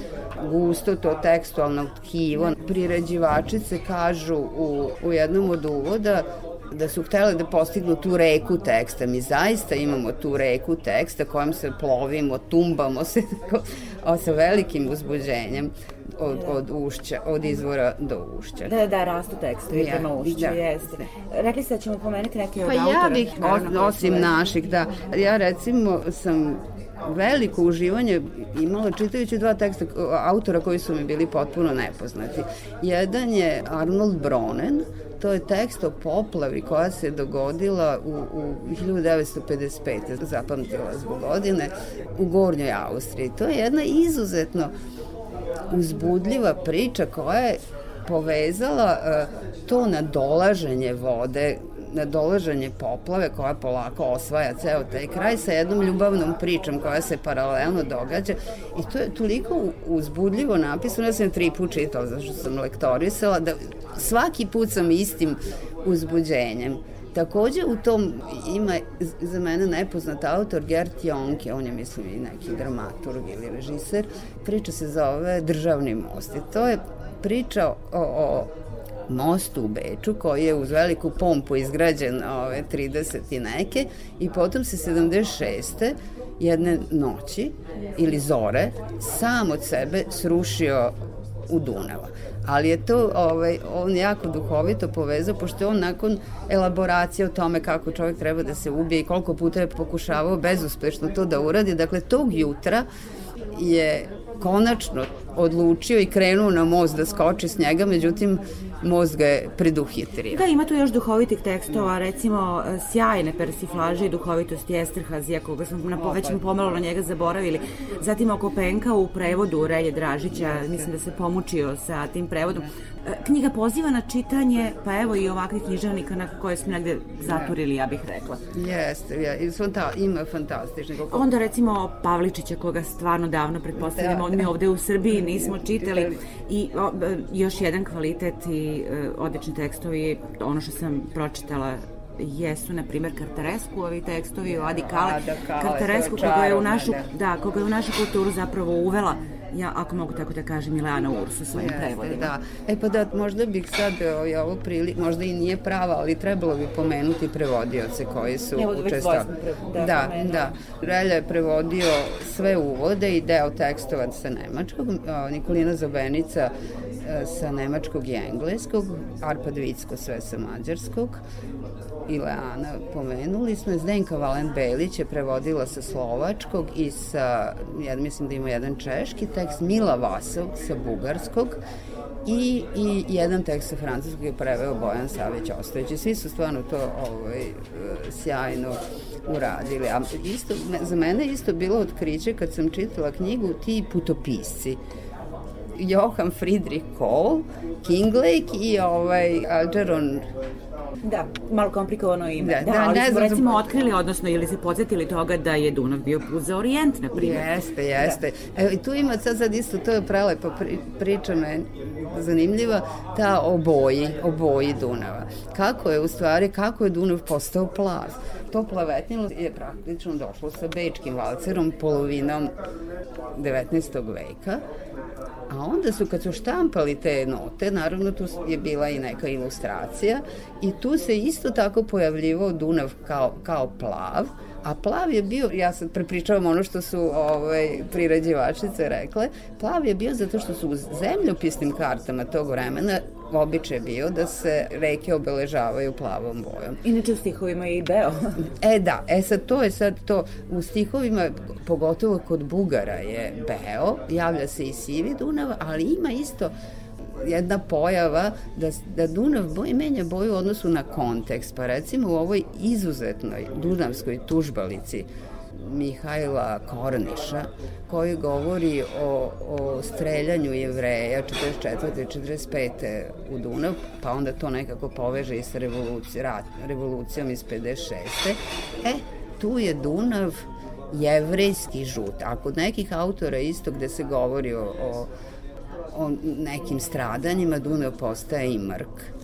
gusto, to tekstualno tkivo. Priređivačice kažu u, u jednom od uvoda da su htele da postignu tu reku teksta. Mi zaista imamo tu reku teksta kojom se plovimo, tumbamo se tako, [LAUGHS] sa velikim uzbuđenjem od, od ušća, od izvora do ušća. Da, da, rastu tekstovi ja, prema ušću, da. jeste. Rekli ste da ćemo pomenuti neke od pa autora. Pa ja bih, osim naših, da, ja recimo sam veliko uživanje imala čitajući dva teksta autora koji su mi bili potpuno nepoznati. Jedan je Arnold Bronen, to je tekst o poplavi koja se dogodila u, u 1955. zapamtila zbog godine u Gornjoj Austriji. To je jedna izuzetno uzbudljiva priča koja je povezala uh, to nadolaženje vode dolaženje poplave koja polako osvaja ceo taj kraj sa jednom ljubavnom pričom koja se paralelno događa i to je toliko uzbudljivo napisano, ja sam tri put čitala zašto sam lektorisala, da svaki put sam istim uzbuđenjem. Takođe u tom ima za mene nepoznat autor Gert Jonke, on je mislim i neki dramaturg ili režiser. Priča se zove Državni most i to je priča o, o mostu u Beču koji je uz veliku pompu izgrađen ove 30 i neke i potom se 76. jedne noći ili zore sam od sebe srušio u Dunava. Ali je to ovaj, on jako duhovito povezao, pošto je on nakon elaboracije o tome kako čovjek treba da se ubije i koliko puta je pokušavao bezuspešno to da uradi, dakle tog jutra je konačno odlučio i krenuo na most da skoči s njega, međutim most ga je preduhitrio. Da, ima tu još duhovitih tekstova, recimo sjajne persiflaže i duhovitosti Esterhazija, koga smo na, već smo pomalo na njega zaboravili. Zatim oko Penka u prevodu Relje Dražića, mislim da se pomučio sa tim prevodom. E, knjiga poziva na čitanje, pa evo i ovakvih književnika na koje smo negde zaturili, ja bih rekla. Jeste, ja, fanta, ima fantastičnih. Onda recimo Pavličića, koga stvarno davno pretpostavljamo, da, mi ovde u Srbiji nismo čitali. I o, još jedan kvalitet i e, odlični tekstovi, ono što sam pročitala jesu, na primjer, Kartaresku, ovi tekstovi o Adi Kale. Kartaresku, koga je u našu, da, koga je u našu kulturu zapravo uvela ja, ako mogu tako da kažem, Ileana Urs u svojim Jeste, prevodima. Da. E pa da, možda bih sad ovaj, ovo prili, možda i nije prava, ali trebalo bi pomenuti prevodioce koji su učestvali. Da, da, da. Relja je prevodio sve uvode i deo tekstova sa nemačkog, Nikolina Zobenica e, sa nemačkog i engleskog, Arpad Vicko sve sa mađarskog, i Leana pomenuli smo. Zdenka Valen Belić je prevodila sa slovačkog i sa, ja mislim da ima jedan češki tekst, Mila Vasov sa bugarskog i, i jedan tekst sa francuskog je preveo Bojan Savić Ostojić. Svi su stvarno to ovaj, sjajno uradili. A isto, za mene isto bilo otkriće kad sam čitala knjigu ti putopisci. Johan Friedrich Kohl, Kinglake i ovaj Algeron Da, malo komplikovano ime. Da, da, da ali ne smo znam, recimo otkrili, odnosno ili se podsjetili toga da je Dunav bio put za Orijent, na primjer. Jeste, jeste. Da. Evo, tu ima sad, sad isto, to je prelepa priča me zanimljiva, ta o boji, o boji Dunava. Kako je u stvari, kako je Dunav postao plav? To plavetnilo je praktično došlo sa bečkim valcerom polovinom 19. veka A onda su, kad su štampali te note, naravno tu je bila i neka ilustracija i tu se isto tako pojavljivao Dunav kao, kao plav, a plav je bio, ja sad prepričavam ono što su ovaj, prirađivačice rekle, plav je bio zato što su u zemljopisnim kartama tog vremena običaj bio da se reke obeležavaju plavom bojom. Inače u stihovima je i beo. [LAUGHS] e da, e sad to je sad to, u stihovima, pogotovo kod Bugara je beo, javlja se i sivi Dunav, ali ima isto jedna pojava da, da Dunav boj menja boju u odnosu na kontekst. Pa recimo u ovoj izuzetnoj Dunavskoj tužbalici Mihajla Korniša koji govori o, o streljanju jevreja 44. 45. u Dunav, pa onda to nekako poveže i sa revoluci, rat, revolucijom iz 56. E, tu je Dunav jevrejski žut. A kod nekih autora isto gde se govori o, o, o nekim stradanjima, Dunav postaje i mrk.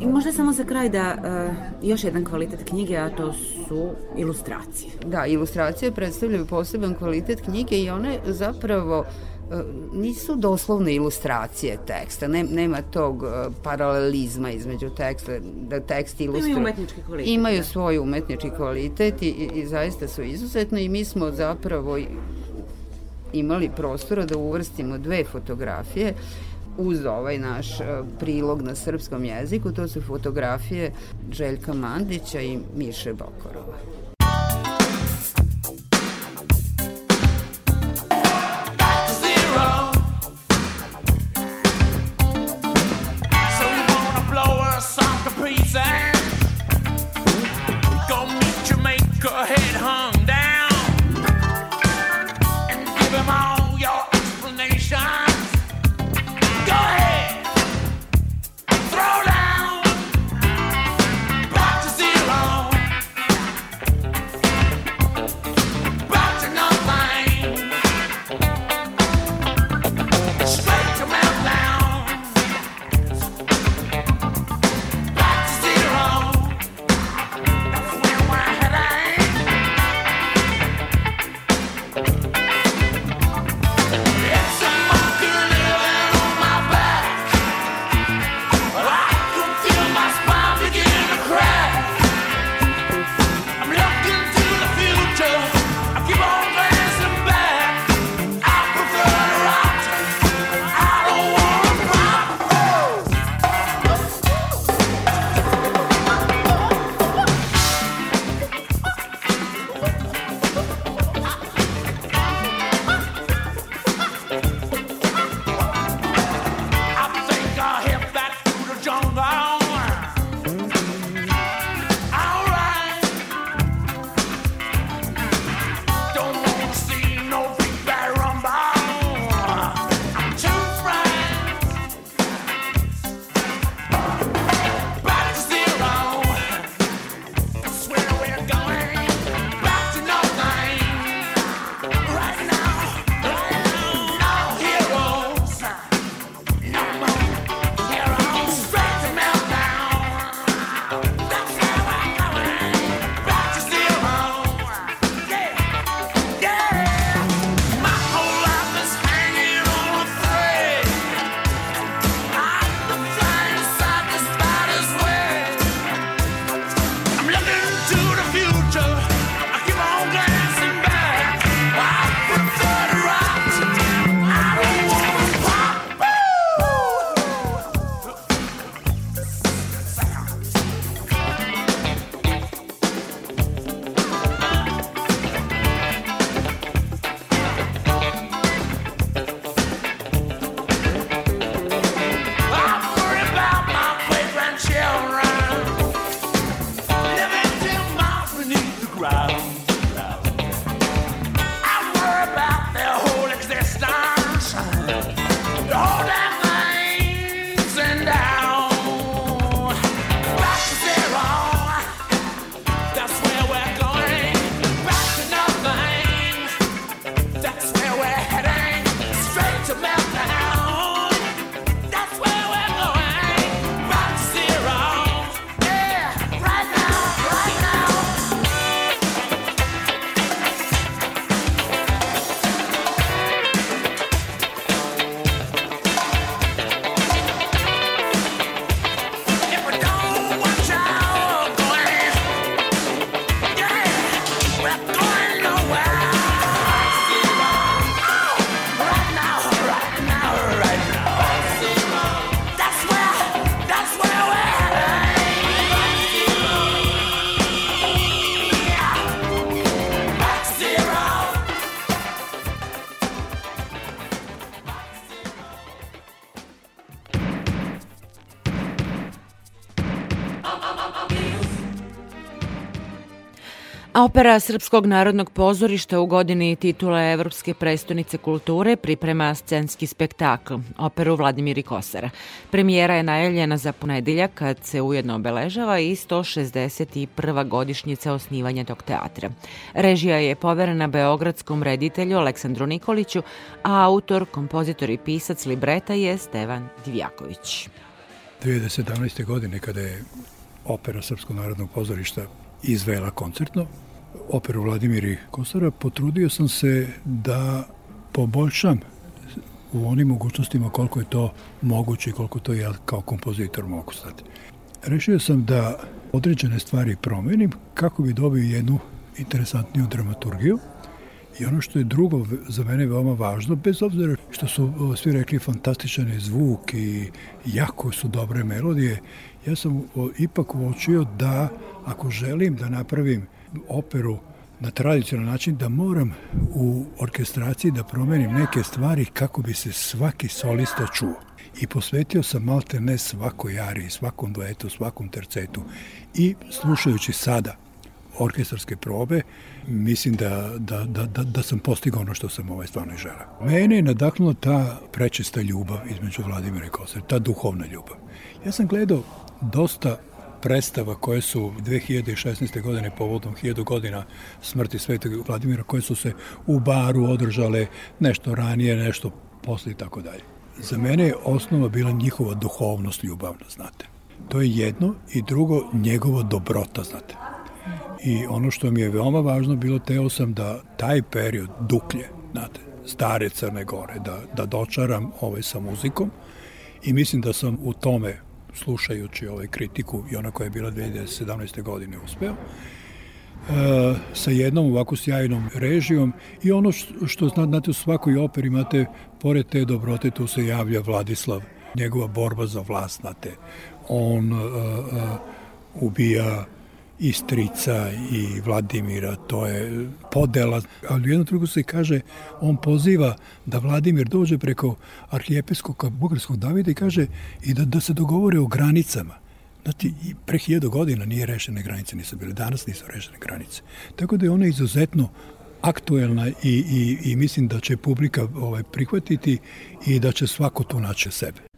I možda samo za kraj da uh, još jedan kvalitet knjige, a to su ilustracije. Da, ilustracije predstavljaju poseban kvalitet knjige i one zapravo uh, nisu doslovne ilustracije teksta, ne, nema tog uh, paralelizma između teksta, da tekst ilustruje. Imaju umetnički kvalitet. Imaju da. svoj umetnički kvalitet i, i, i zaista su izuzetno i mi smo zapravo imali prostora da uvrstimo dve fotografije uz ovaj naš e, prilog na srpskom jeziku, to su fotografije Željka Mandića i Miše Bokorova. Opera Srpskog narodnog pozorišta u godini titule Evropske prestonice kulture priprema scenski spektakl, operu Vladimiri Kosara. Premijera je najavljena za ponedeljak kad se ujedno obeležava i 161. godišnjica osnivanja tog teatra. Režija je poverena beogradskom reditelju Aleksandru Nikoliću, a autor, kompozitor i pisac libreta je Stevan Divjaković. 2017. godine kada je opera Srpskog narodnog pozorišta izvela koncertno, operu Vladimiri Kosara, potrudio sam se da poboljšam u onim mogućnostima koliko je to moguće i koliko to ja kao kompozitor mogu stati. Rešio sam da određene stvari promenim kako bi dobio jednu interesantniju dramaturgiju i ono što je drugo za mene veoma važno, bez obzira što su svi rekli fantastičan je zvuk i jako su dobre melodije, ja sam ipak uočio da ako želim da napravim operu na tradicionalan način da moram u orkestraciji da promenim neke stvari kako bi se svaki solista čuo. I posvetio sam malte ne svakoj ari, svakom duetu, svakom tercetu. I slušajući sada orkestarske probe, mislim da, da, da, da, da sam postigao ono što sam ovaj stvarno želeo. Mene je nadaknula ta prečista ljubav između Vladimira i Kosara, ta duhovna ljubav. Ja sam gledao dosta predstava koje su 2016. godine povodom 1000 godina smrti svetog Vladimira koje su se u baru održale nešto ranije, nešto posle i tako dalje. Za mene je osnova bila njihova duhovnost ljubavna, znate. To je jedno i drugo njegova dobrota, znate. I ono što mi je veoma važno bilo, teo sam da taj period duklje, znate, stare Crne Gore, da, da dočaram ovaj sa muzikom i mislim da sam u tome slušajući ovaj kritiku i ona koja je bila 2017. godine uspeo, e, sa jednom ovako sjajnom režijom i ono što, što znate u svakoj operi imate, pored te dobrote, tu se javlja Vladislav, njegova borba za vlast, znate, on uh, uh, ubija i strica i Vladimira, to je podela. Ali u jednom drugu se kaže, on poziva da Vladimir dođe preko arhijepeskog bugarskog Davida i kaže i da, da se dogovore o granicama. Znači, pre hiljadu godina nije rešene granice, nisu bile, danas nisu rešene granice. Tako da je ona izuzetno aktuelna i, i, i mislim da će publika ovaj, prihvatiti i da će svako tu naći sebe.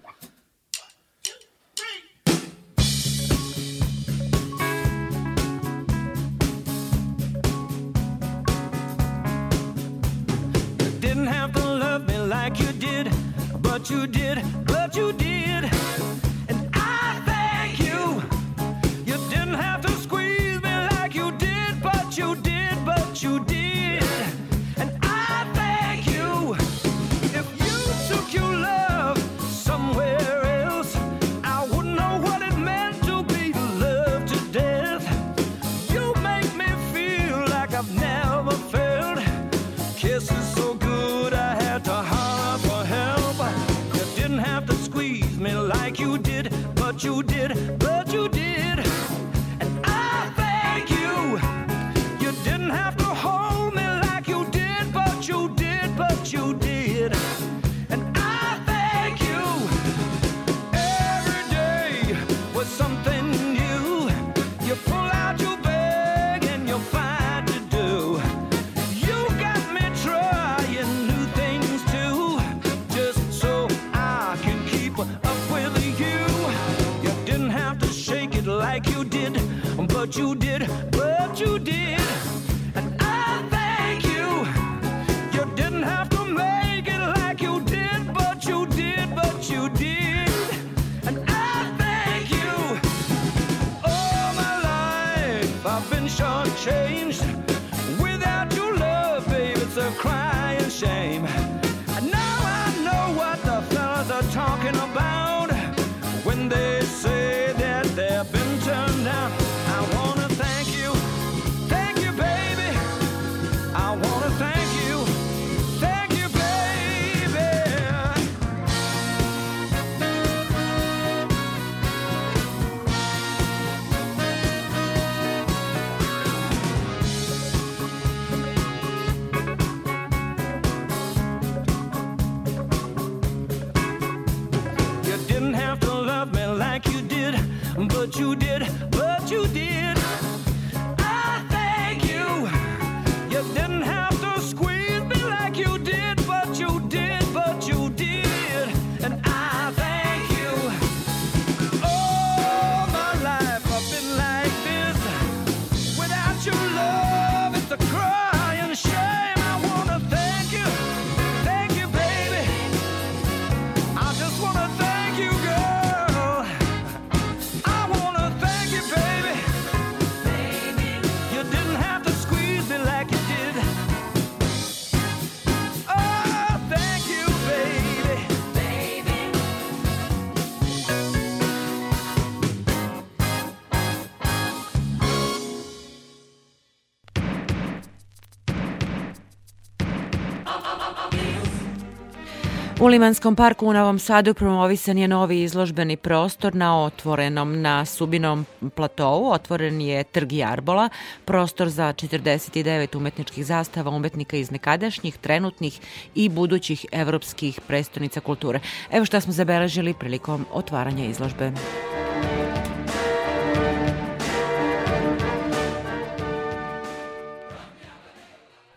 U Limanskom parku u Novom Sadu promovisan je novi izložbeni prostor na otvorenom na Subinom platovu. Otvoren je Trg Jarbola, prostor za 49 umetničkih zastava umetnika iz nekadašnjih, trenutnih i budućih evropskih prestonica kulture. Evo šta smo zabeležili prilikom otvaranja izložbe.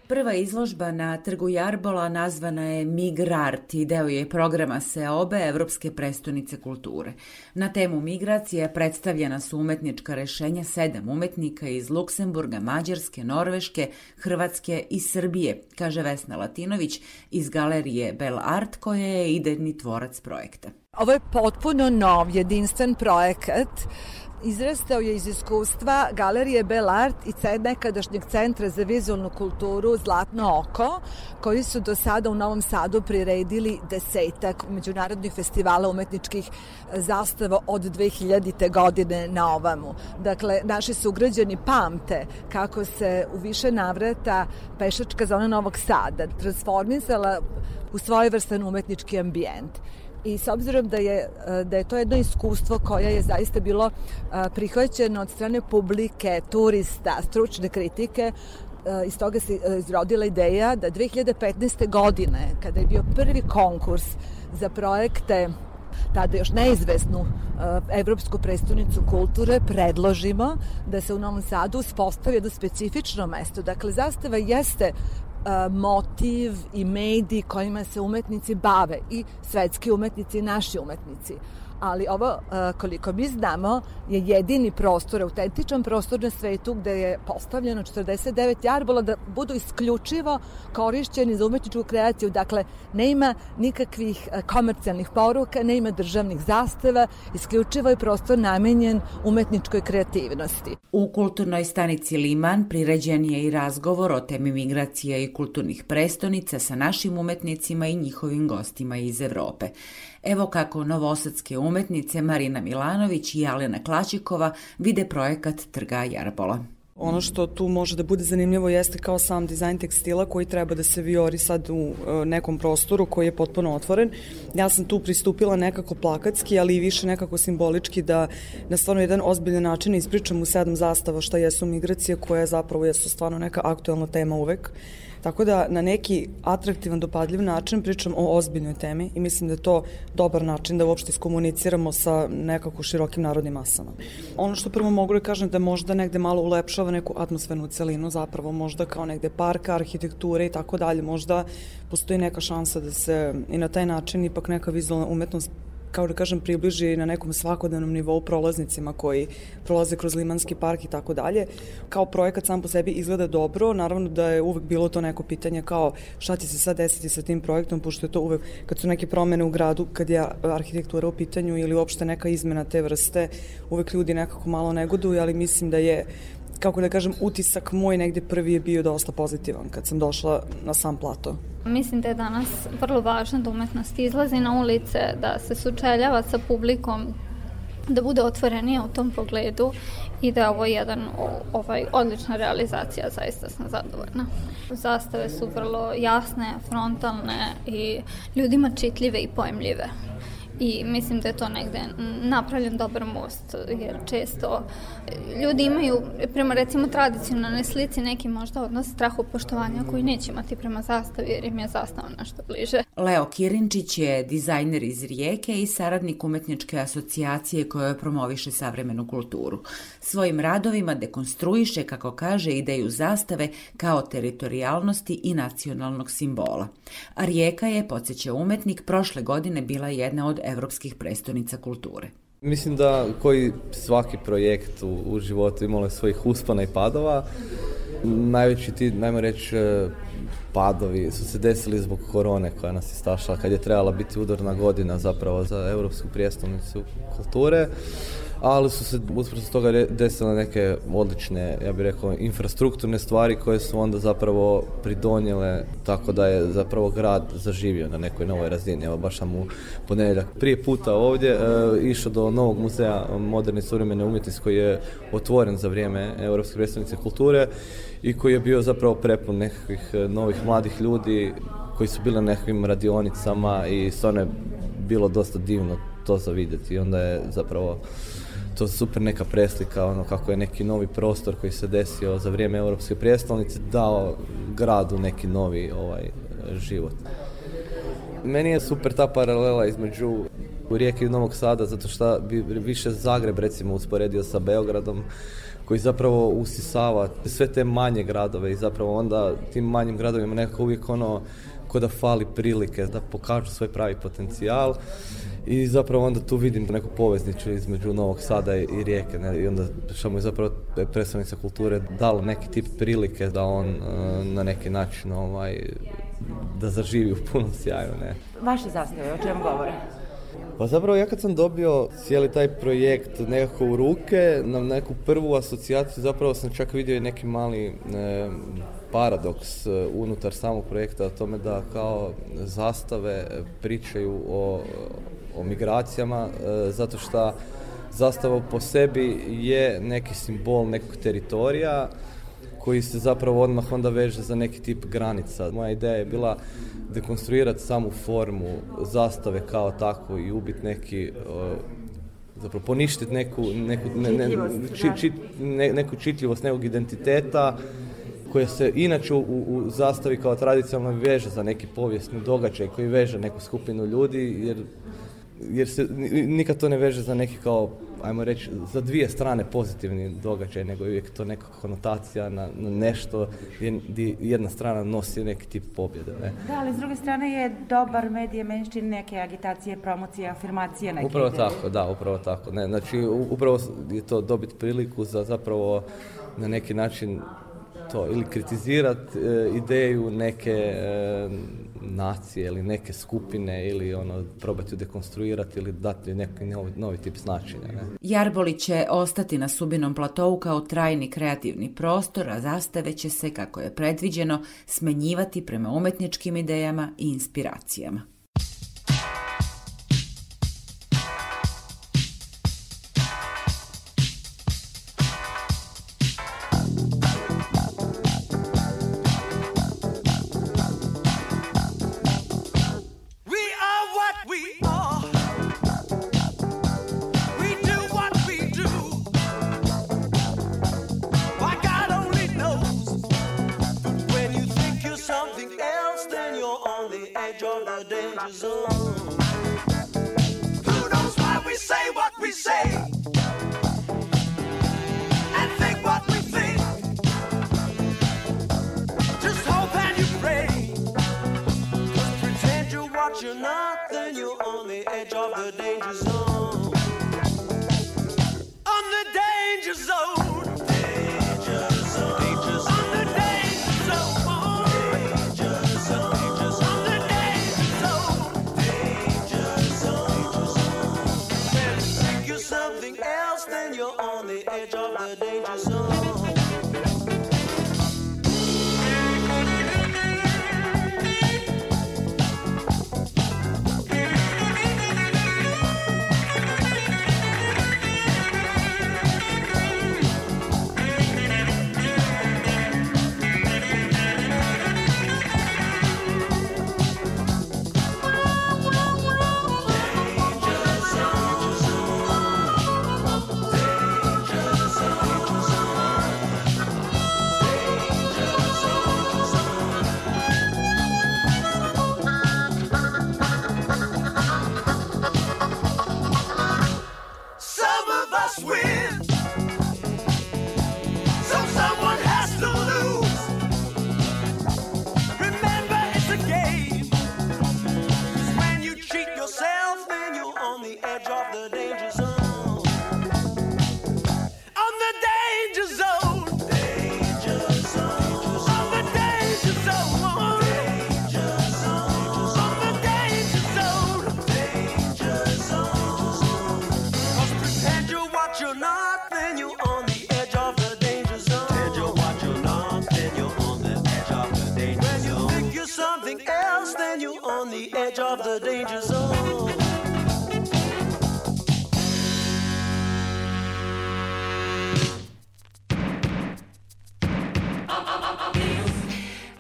Prva izložba na trgu Jarbola nazvana je Migrart i deo je programa SEOBE Evropske prestonice kulture. Na temu migracije predstavljena su umetnička rešenja sedam umetnika iz Luksemburga, Mađarske, Norveške, Hrvatske i Srbije, kaže Vesna Latinović iz galerije Bell Art koja je idejni tvorac projekta. Ovo je potpuno nov, jedinstven projekat izrastao je iz iskustva Galerije Belart i nekadašnjeg Centra za vizualnu kulturu Zlatno oko, koji su do sada u Novom Sadu priredili desetak međunarodnih festivala umetničkih zastava od 2000. godine na ovamu. Dakle, naši sugrađani pamte kako se u više navrata pešačka zona Novog Sada transformisala u svojevrstan umetnički ambijent i s obzirom da je, e, da je to jedno iskustvo koje je zaista bilo e, prihvaćeno od strane publike, turista, stručne kritike, e, iz toga se izrodila ideja da 2015. godine, kada je bio prvi konkurs za projekte tada još neizvesnu Evropsku prestonicu kulture predložimo da se u Novom Sadu uspostavi jedno specifično mesto. Dakle, zastava jeste motiv i mediji kojima se umetnici bave i svetski umetnici i naši umetnici ali ovo, e, koliko mi znamo, je jedini prostor, autentičan prostor na svetu gde je postavljeno 49 jarbola da budu isključivo korišćeni za umetničku kreaciju. Dakle, ne ima nikakvih e, komercijalnih poruka, ne ima državnih zastava, isključivo je prostor namenjen umetničkoj kreativnosti. U kulturnoj stanici Liman priređen je i razgovor o temi migracija i kulturnih prestonica sa našim umetnicima i njihovim gostima iz Evrope. Evo kako novosadske umetnice Marina Milanović i Alena Klačikova vide projekat Trga Jarbola. Ono što tu može da bude zanimljivo jeste kao sam dizajn tekstila koji treba da se viori sad u e, nekom prostoru koji je potpuno otvoren. Ja sam tu pristupila nekako plakatski, ali i više nekako simbolički da na stvarno jedan ozbiljan način ispričam u sedam zastava šta jesu migracije koje zapravo jesu stvarno neka aktuelna tema uvek. Tako da na neki atraktivan, dopadljiv način pričam o ozbiljnoj temi i mislim da je to dobar način da uopšte iskomuniciramo sa nekako širokim narodnim masama. Ono što prvo mogu da kažem da možda negde malo ulepšava neku atmosfernu celinu, zapravo možda kao negde parka, arhitekture i tako dalje, možda postoji neka šansa da se i na taj način ipak neka vizualna umetnost kao da kažem, približi na nekom svakodnevnom nivou prolaznicima koji prolaze kroz Limanski park i tako dalje. Kao projekat sam po sebi izgleda dobro, naravno da je uvek bilo to neko pitanje kao šta će se sad desiti sa tim projektom, pošto je to uvek, kad su neke promene u gradu, kad je arhitektura u pitanju ili uopšte neka izmena te vrste, uvek ljudi nekako malo negoduju, ali mislim da je kako da kažem, utisak moj negde prvi je bio dosta pozitivan kad sam došla na sam plato. Mislim da je danas vrlo važno da umetnost izlazi na ulice, da se sučeljava sa publikom, da bude otvorenija u tom pogledu i da je ovo jedan ovaj, odlična realizacija, zaista sam zadovoljna. Zastave su vrlo jasne, frontalne i ljudima čitljive i pojmljive i mislim da je to negde napravljen dobar most, jer često ljudi imaju prema recimo tradicionalne slici neki možda odnos strahu poštovanja koji neće imati prema zastavi jer im je zastava nešto bliže. Leo Kirinčić je dizajner iz Rijeke i saradnik umetničke asocijacije koja promoviše savremenu kulturu. Svojim radovima dekonstruiše, kako kaže, ideju zastave kao teritorijalnosti i nacionalnog simbola. A Rijeka je, podsjeća umetnik, prošle godine bila jedna od evropskih prestonica kulture. Mislim da koji svaki projekt u, u životu imalo svojih uspana i padova. Najveći ti, najmo reći, e, padovi su se desili zbog korone koja nas je stašla kad je trebala biti udarna godina zapravo za Evropsku prijestolnicu kulture ali su se uspravo toga desile neke odlične, ja bih rekao, infrastrukturne stvari koje su onda zapravo pridonjele tako da je zapravo grad zaživio na nekoj novoj razini. Evo baš sam u ponedeljak prije puta ovdje e, išao do novog muzeja moderne suvremene umjetnosti koji je otvoren za vrijeme Europske predstavnice kulture i koji je bio zapravo prepun nekakvih novih mladih ljudi koji su bili na nekakvim radionicama i stvarno je bilo dosta divno to za vidjeti i onda je zapravo to super neka preslika, ono kako je neki novi prostor koji se desio za vrijeme Europske prijestolnice dao gradu neki novi ovaj život. Meni je super ta paralela između Rijeke i Novog Sada, zato što bi više Zagreb recimo usporedio sa Beogradom, koji zapravo usisava sve te manje gradove i zapravo onda tim manjim gradovima nekako uvijek ono ko da fali prilike da pokažu svoj pravi potencijal i zapravo onda tu vidim neku poveznicu između Novog Sada i Rijeke ne? i onda što mu je zapravo predstavnica kulture dala neki tip prilike da on e, na neki način ovaj, da zaživi u punom sjaju. Ne? Vaše zastave, o čemu govore? Pa zapravo ja kad sam dobio cijeli taj projekt nekako u ruke, na neku prvu asocijaciju zapravo sam čak vidio i neki mali e, paradoks e, unutar samog projekta o tome da kao zastave pričaju o, o migracijama e, zato što zastava po sebi je neki simbol nekog teritorija koji se zapravo odmah onda veže za neki tip granica. Moja ideja je bila dekonstruirati samu formu zastave kao takvu i ubiti neki zapravo poništiti neku, neku, ne, ne, či, či, ne, neku čitljivost nekog identiteta koja se inače u, u zastavi kao tradicionalno veže za neki povijesni događaj koji veže neku skupinu ljudi jer jer se nikad to ne veže za neki kao, ajmo reći, za dvije strane pozitivni događaj, nego je uvijek to neka konotacija na, na nešto gdje jedna strana nosi neki tip pobjede. Ne? Da, ali s druge strane je dobar medije menštin neke agitacije, promocije, afirmacije neke Upravo ideje. tako, da, upravo tako. Ne, znači, upravo je to dobiti priliku za zapravo na neki način to ili kritizirati e, ideju neke e, nacije ili neke skupine ili ono probati ju dekonstruirati ili dati neki novi, novi tip značenja. Ne? Jarboli će ostati na Subinom platovu kao trajni kreativni prostor, a zastave će se, kako je predviđeno, smenjivati prema umetničkim idejama i inspiracijama.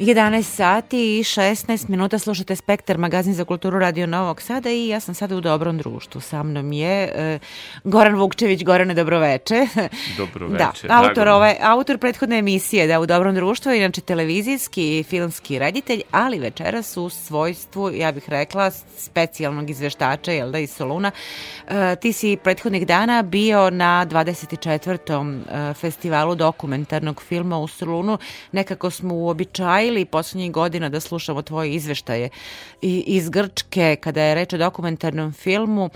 11 sati i 16 minuta slušate Spektar, magazin za kulturu Radio Novog Sada i ja sam sada u dobrom društvu. Sa mnom je uh, Goran Vukčević. Gorane, dobroveče. [LAUGHS] Dobroveče. Da, autor, ove, autor prethodne emisije da u dobrom društvu, inače televizijski i filmski reditelj, ali večeras u svojstvu, ja bih rekla, specijalnog izveštača, jel da, iz Soluna. Uh, ti si prethodnih dana bio na 24. Uh, festivalu dokumentarnog filma u Solunu. Nekako smo uobičajili ili poslednjih godina da slušamo tvoje izveštaje i, iz Grčke kada je reč o dokumentarnom filmu.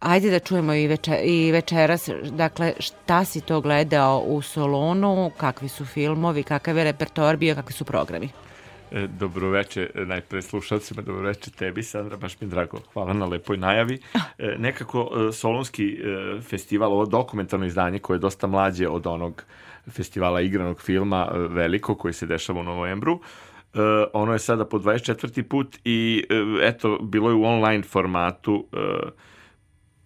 Ajde da čujemo i, veče, i večeras, dakle, šta si to gledao u Solonu, kakvi su filmovi, kakav je repertoar bio, kakvi su programi? E, dobroveče najpre slušalcima, dobroveče tebi Sandra, baš mi drago, hvala na lepoj najavi. E, nekako e, Solonski festival, ovo dokumentarno izdanje koje je dosta mlađe od onog festivala igranog filma veliko koji se dešava u novembru, Uh, ono je sada po 24. put i uh, eto, bilo je u online formatu uh,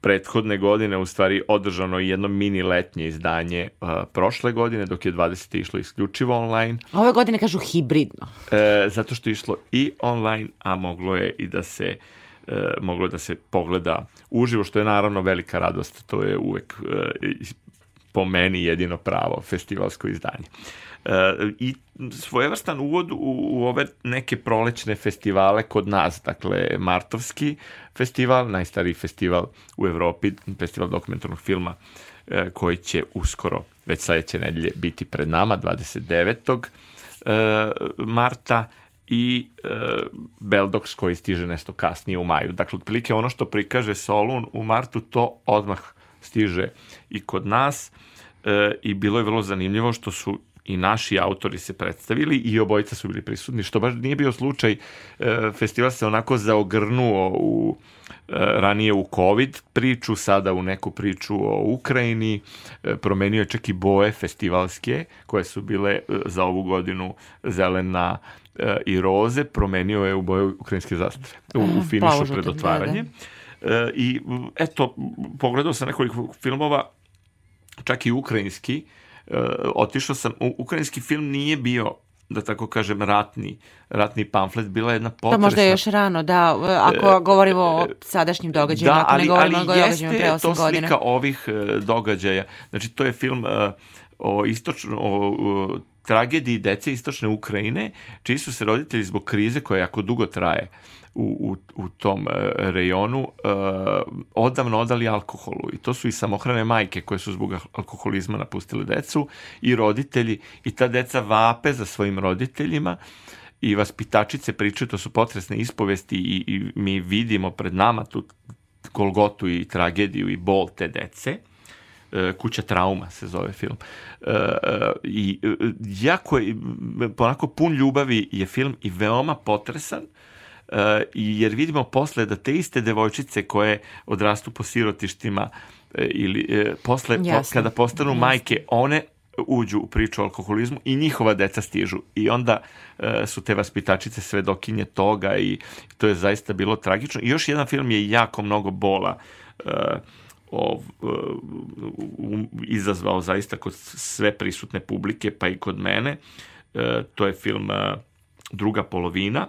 prethodne godine u stvari održano jedno mini letnje izdanje uh, prošle godine, dok je 20. išlo isključivo online. Ove godine kažu hibridno. E, zato što je išlo i online, a moglo je i da se e, moglo da se pogleda uživo, što je naravno velika radost, to je uvek e, po meni jedino pravo festivalsko izdanje. E, I svojevrstan uvod u, u ove neke prolećne festivale kod nas, dakle Martovski festival, najstariji festival u Evropi, festival dokumentarnog filma e, koji će uskoro, već sledeće nedelje, biti pred nama, 29. E, marta, i e, Beldox koji stiže nešto kasnije u maju. Dakle, otprilike ono što prikaže Solun u martu, to odmah stiže i kod nas e, i bilo je vrlo zanimljivo što su i naši autori se predstavili i obojica su bili prisutni, što baš nije bio slučaj. E, festival se onako zaogrnuo u e, ranije u COVID priču, sada u neku priču o Ukrajini, e, promenio je čak i boje festivalske, koje su bile za ovu godinu zelena i roze, promenio je u boje ukrajinske zastave, u, u finišu pred otvaranje. Da, da. I eto, pogledao sam nekoliko filmova, čak i ukrajinski, uh, otišao sam, ukrajinski film nije bio da tako kažem, ratni, ratni pamflet, bila je jedna potresna... Pa možda je još rano, da, ako govorimo o sadašnjim događajima, da, ako ne govorimo o događajima pre 8 godina. Da, ali jeste to slika ovih događaja. Znači, to je film o istočno, o, o tragediji dece istočne Ukrajine, čiji su se roditelji zbog krize koja jako dugo traje u, u, u tom e, rejonu uh, odavno odali alkoholu. I to su i samohrane majke koje su zbog alkoholizma napustile decu i roditelji. I ta deca vape za svojim roditeljima i vaspitačice pričaju, to su potresne ispovesti i, i mi vidimo pred nama tu golgotu i tragediju i bol te dece. E, Kuća trauma se zove film. I jako je, ponako pun ljubavi je film i veoma potresan jer vidimo posle da te iste devojčice koje odrastu po sirotištima uh, ili uh, posle po, kada postanu Jasne. majke, one uđu u priču o alkoholizmu i njihova deca stižu. I onda uh, su te vaspitačice svedokinje toga i to je zaista bilo tragično. I još jedan film je jako mnogo bola uh, ov, izazvao zaista kod sve prisutne publike, pa i kod mene. Uh, to je film Druga polovina,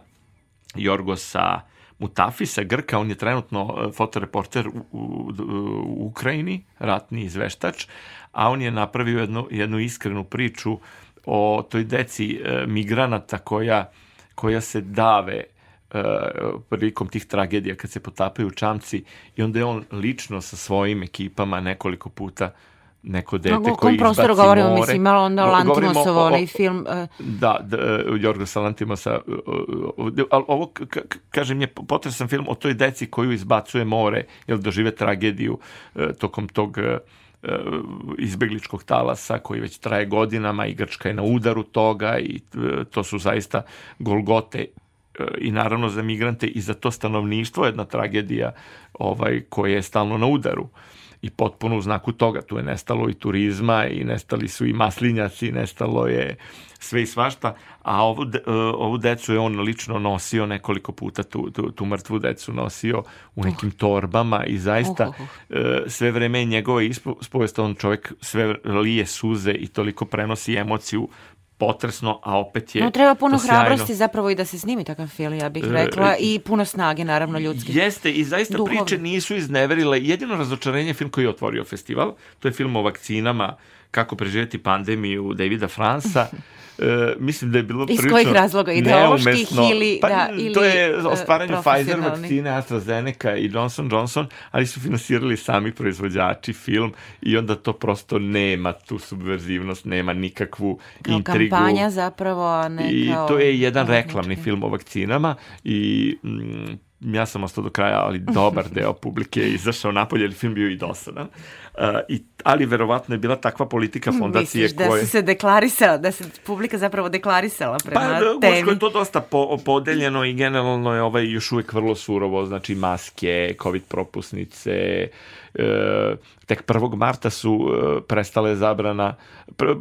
Jorgosa Mutafisa, Grka, on je trenutno e, fotoreporter u, u, u Ukrajini, ratni izveštač, a on je napravio jednu, jednu iskrenu priču o toj deci e, migranata koja, koja se dave e, prilikom tih tragedija kad se potapaju čamci i onda je on lično sa svojim ekipama nekoliko puta neko dete no, koji izbaci prostoru govorimo, more. mislim, malo onda Lantimosov, onaj film. Uh... Da, da Jorgosa Lantimosa, ali ovo, kažem, je potresan film o toj deci koju izbacuje more, jer dožive tragediju e, tokom tog e, izbegličkog talasa koji već traje godinama i Grčka je na udaru toga i to su zaista golgote i naravno za migrante i za to stanovništvo jedna tragedija ovaj koje je stalno na udaru. Uh, i potpuno u znaku toga. Tu je nestalo i turizma i nestali su i maslinjaci, nestalo je sve i svašta, a ovu, de, ovu decu je on lično nosio nekoliko puta, tu, tu, tu mrtvu decu nosio u nekim torbama i zaista uh, uh, uh. sve vreme je njegova ispovest, on čovjek sve lije suze i toliko prenosi emociju potresno, a opet je No, treba puno hrabrosti zapravo i da se snimi takav film, ja bih E, rekla, e, i puno snage, naravno, ljudske. Jeste, i zaista Duhovne. priče nisu izneverile. Jedino razočarenje je film koji je otvorio festival. To je film o vakcinama, kako preživjeti pandemiju Davida Fransa. [LAUGHS] E, mislim da je bilo Iz prilično kojih razloga? Ideoloških ili- pa, da, to ili, je o e, stvaranju Pfizer vakcine, AstraZeneca i Johnson Johnson, ali su finansirali sami proizvođači film i onda to prosto nema tu subverzivnost, nema nikakvu Kao intrigu. kampanja zapravo, a ne I kao... to je jedan reklamni film o vakcinama i mm, ja sam ostao do kraja, ali dobar [LAUGHS] deo publike je izašao napolje, jer film bio i dosadan. Uh, i, ali verovatno je bila takva politika fondacije Misliš da koje... su se deklarisala, da se publika zapravo deklarisala prema Pa, da, temi? Uško je to dosta po, podeljeno i generalno je ovaj još uvijek vrlo surovo, znači maske, covid propusnice, e, tek 1. marta su prestale zabrana, pre,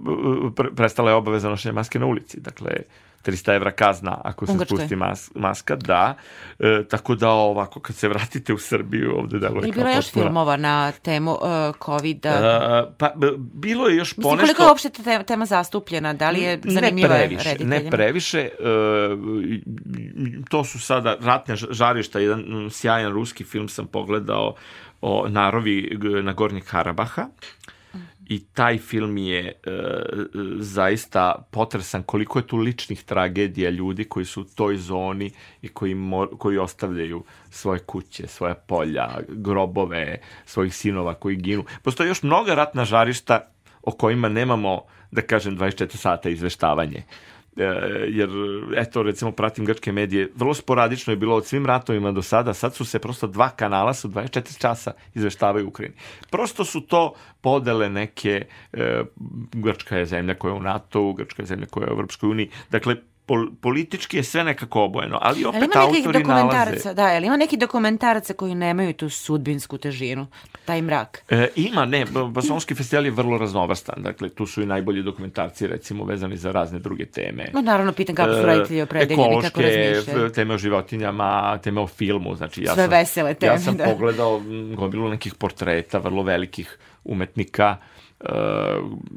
pre, prestala je obaveza nošenja maske na ulici, dakle 300 evra kazna ako se U Grčkoj. spusti mas, maska, da. E, tako da ovako kad se vratite u Srbiju ovde deluje Ili kao bilo još filmova na temu uh, COVID-a? E, pa bilo je još Mislim, ponešto... koliko je uopšte ta te- tema zastupljena? Da li je zanimljiva ne previše, ne previše. e, to su sada ratne žarišta, jedan sjajan ruski film sam pogledao o narovi na Gornjeg Karabaha i taj film je e, zaista potresan koliko je tu ličnih tragedija ljudi koji su u toj zoni i koji, mor, koji ostavljaju svoje kuće, svoja polja, grobove svojih sinova koji ginu. Postoje još mnoga ratna žarišta o kojima nemamo, da kažem, 24 sata izveštavanje. E, jer, eto, recimo, pratim grčke medije, vrlo sporadično je bilo od svim ratovima do sada, sad su se prosto dva kanala su 24 časa izveštavaju Ukrajini. Prosto su to podele neke, e, Grčka je zemlja koja je u NATO, Grčka je zemlja koja je u Evropskoj uniji, dakle, pol, politički je sve nekako obojeno, ali opet Ali ima nekih autori nalaze... da, ali ima neki dokumentaraca koji nemaju tu sudbinsku težinu, taj mrak. E, ima, ne, Basonski festival je vrlo raznovrstan, dakle, tu su i najbolji dokumentarci, recimo, vezani za razne druge teme. No, naravno, pitam kako su roditelji opredeljeni, kako razmišljaju. ekološke, teme o životinjama, teme o filmu, znači ja Sve sam, vesele teme, ja sam da. pogledao gomilu nekih portreta, vrlo velikih umetnika, uh,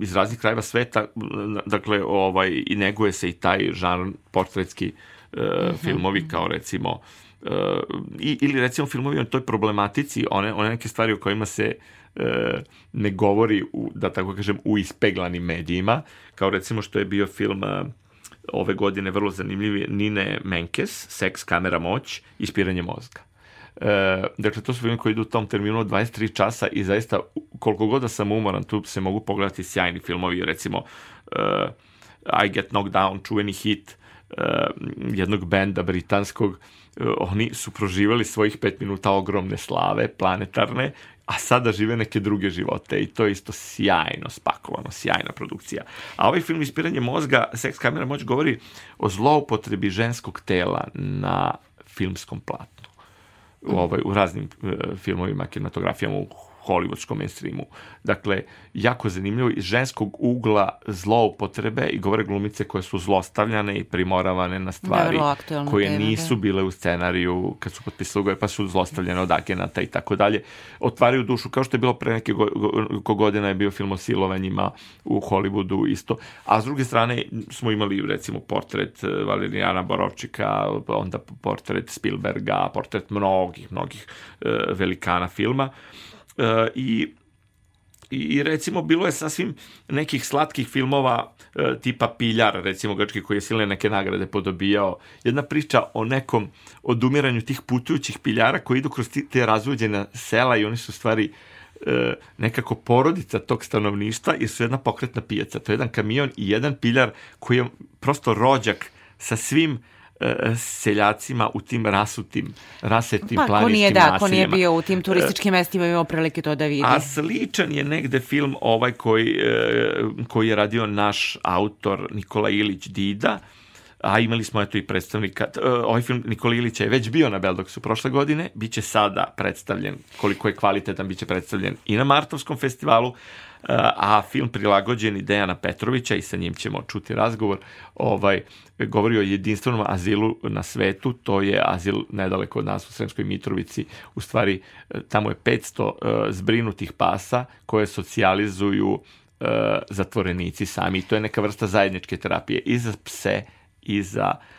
iz raznih krajeva sveta, dakle, ovaj, i neguje se i taj žanr portretski uh, filmovi, kao recimo, uh, i, ili recimo filmovi o toj problematici, one, one neke stvari o kojima se uh, ne govori, u, da tako kažem, u ispeglanim medijima, kao recimo što je bio film uh, ove godine vrlo zanimljivi Nine Menkes, Seks, kamera, moć, ispiranje mozga. E, dakle, to su filmi koji idu u tom terminu od 23 časa i zaista, koliko god da sam umoran, tu se mogu pogledati sjajni filmovi, recimo uh, I Get Knocked Down, čuveni hit uh, jednog benda britanskog, uh, oni su proživali svojih pet minuta ogromne slave, planetarne, a sada žive neke druge živote i to je isto sjajno spakovano, sjajna produkcija. A ovaj film Ispiranje mozga, Seks kamera moć govori o zloupotrebi ženskog tela na filmskom platnu u, ovaj, u raznim e, filmovima, kinematografijama, u hollywoodskom mainstreamu. Dakle, jako zanimljivo iz ženskog ugla zloupotrebe i govore glumice koje su zlostavljane i primoravane na stvari koje tema, nisu da. bile u scenariju kad su potpisali ugovore, pa su zlostavljene od agenata i tako dalje. Otvaraju dušu, kao što je bilo pre neke go, go, godina je bio film o silovanjima u Hollywoodu isto. A s druge strane smo imali recimo portret eh, Valerijana Borovčika, onda portret Spielberga, portret mnogih, mnogih uh, velikana filma. Uh, i I, recimo bilo je sasvim nekih slatkih filmova e, tipa Piljar, recimo grčki koji je silne neke nagrade podobijao. Jedna priča o nekom odumiranju tih putujućih piljara koji idu kroz te razvođena sela i oni su stvari e, nekako porodica tog stanovništva jer su jedna pokretna pijaca. To je jedan kamion i jedan piljar koji je prosto rođak sa svim seljacima u tim rasutim, rasetim Pa, ko planinskim nije, da, ko nije bio u tim turističkim mestima, imao prilike to da vidi. A sličan je negde film ovaj koji, e, koji je radio naš autor Nikola Ilić Dida, a imali smo eto i predstavnika, e, ovaj film Nikola Ilića je već bio na Beldoksu prošle godine, bit će sada predstavljen, koliko je kvalitetan, bit će predstavljen i na Martovskom festivalu, e, a film prilagođen i Dejana Petrovića i sa njim ćemo čuti razgovor, ovaj, govori o jedinstvenom azilu na svetu, to je azil nedaleko od nas u Sremskoj Mitrovici, u stvari e, tamo je 500 e, zbrinutih pasa koje socijalizuju e, zatvorenici sami. To je neka vrsta zajedničke terapije i za pse i za e,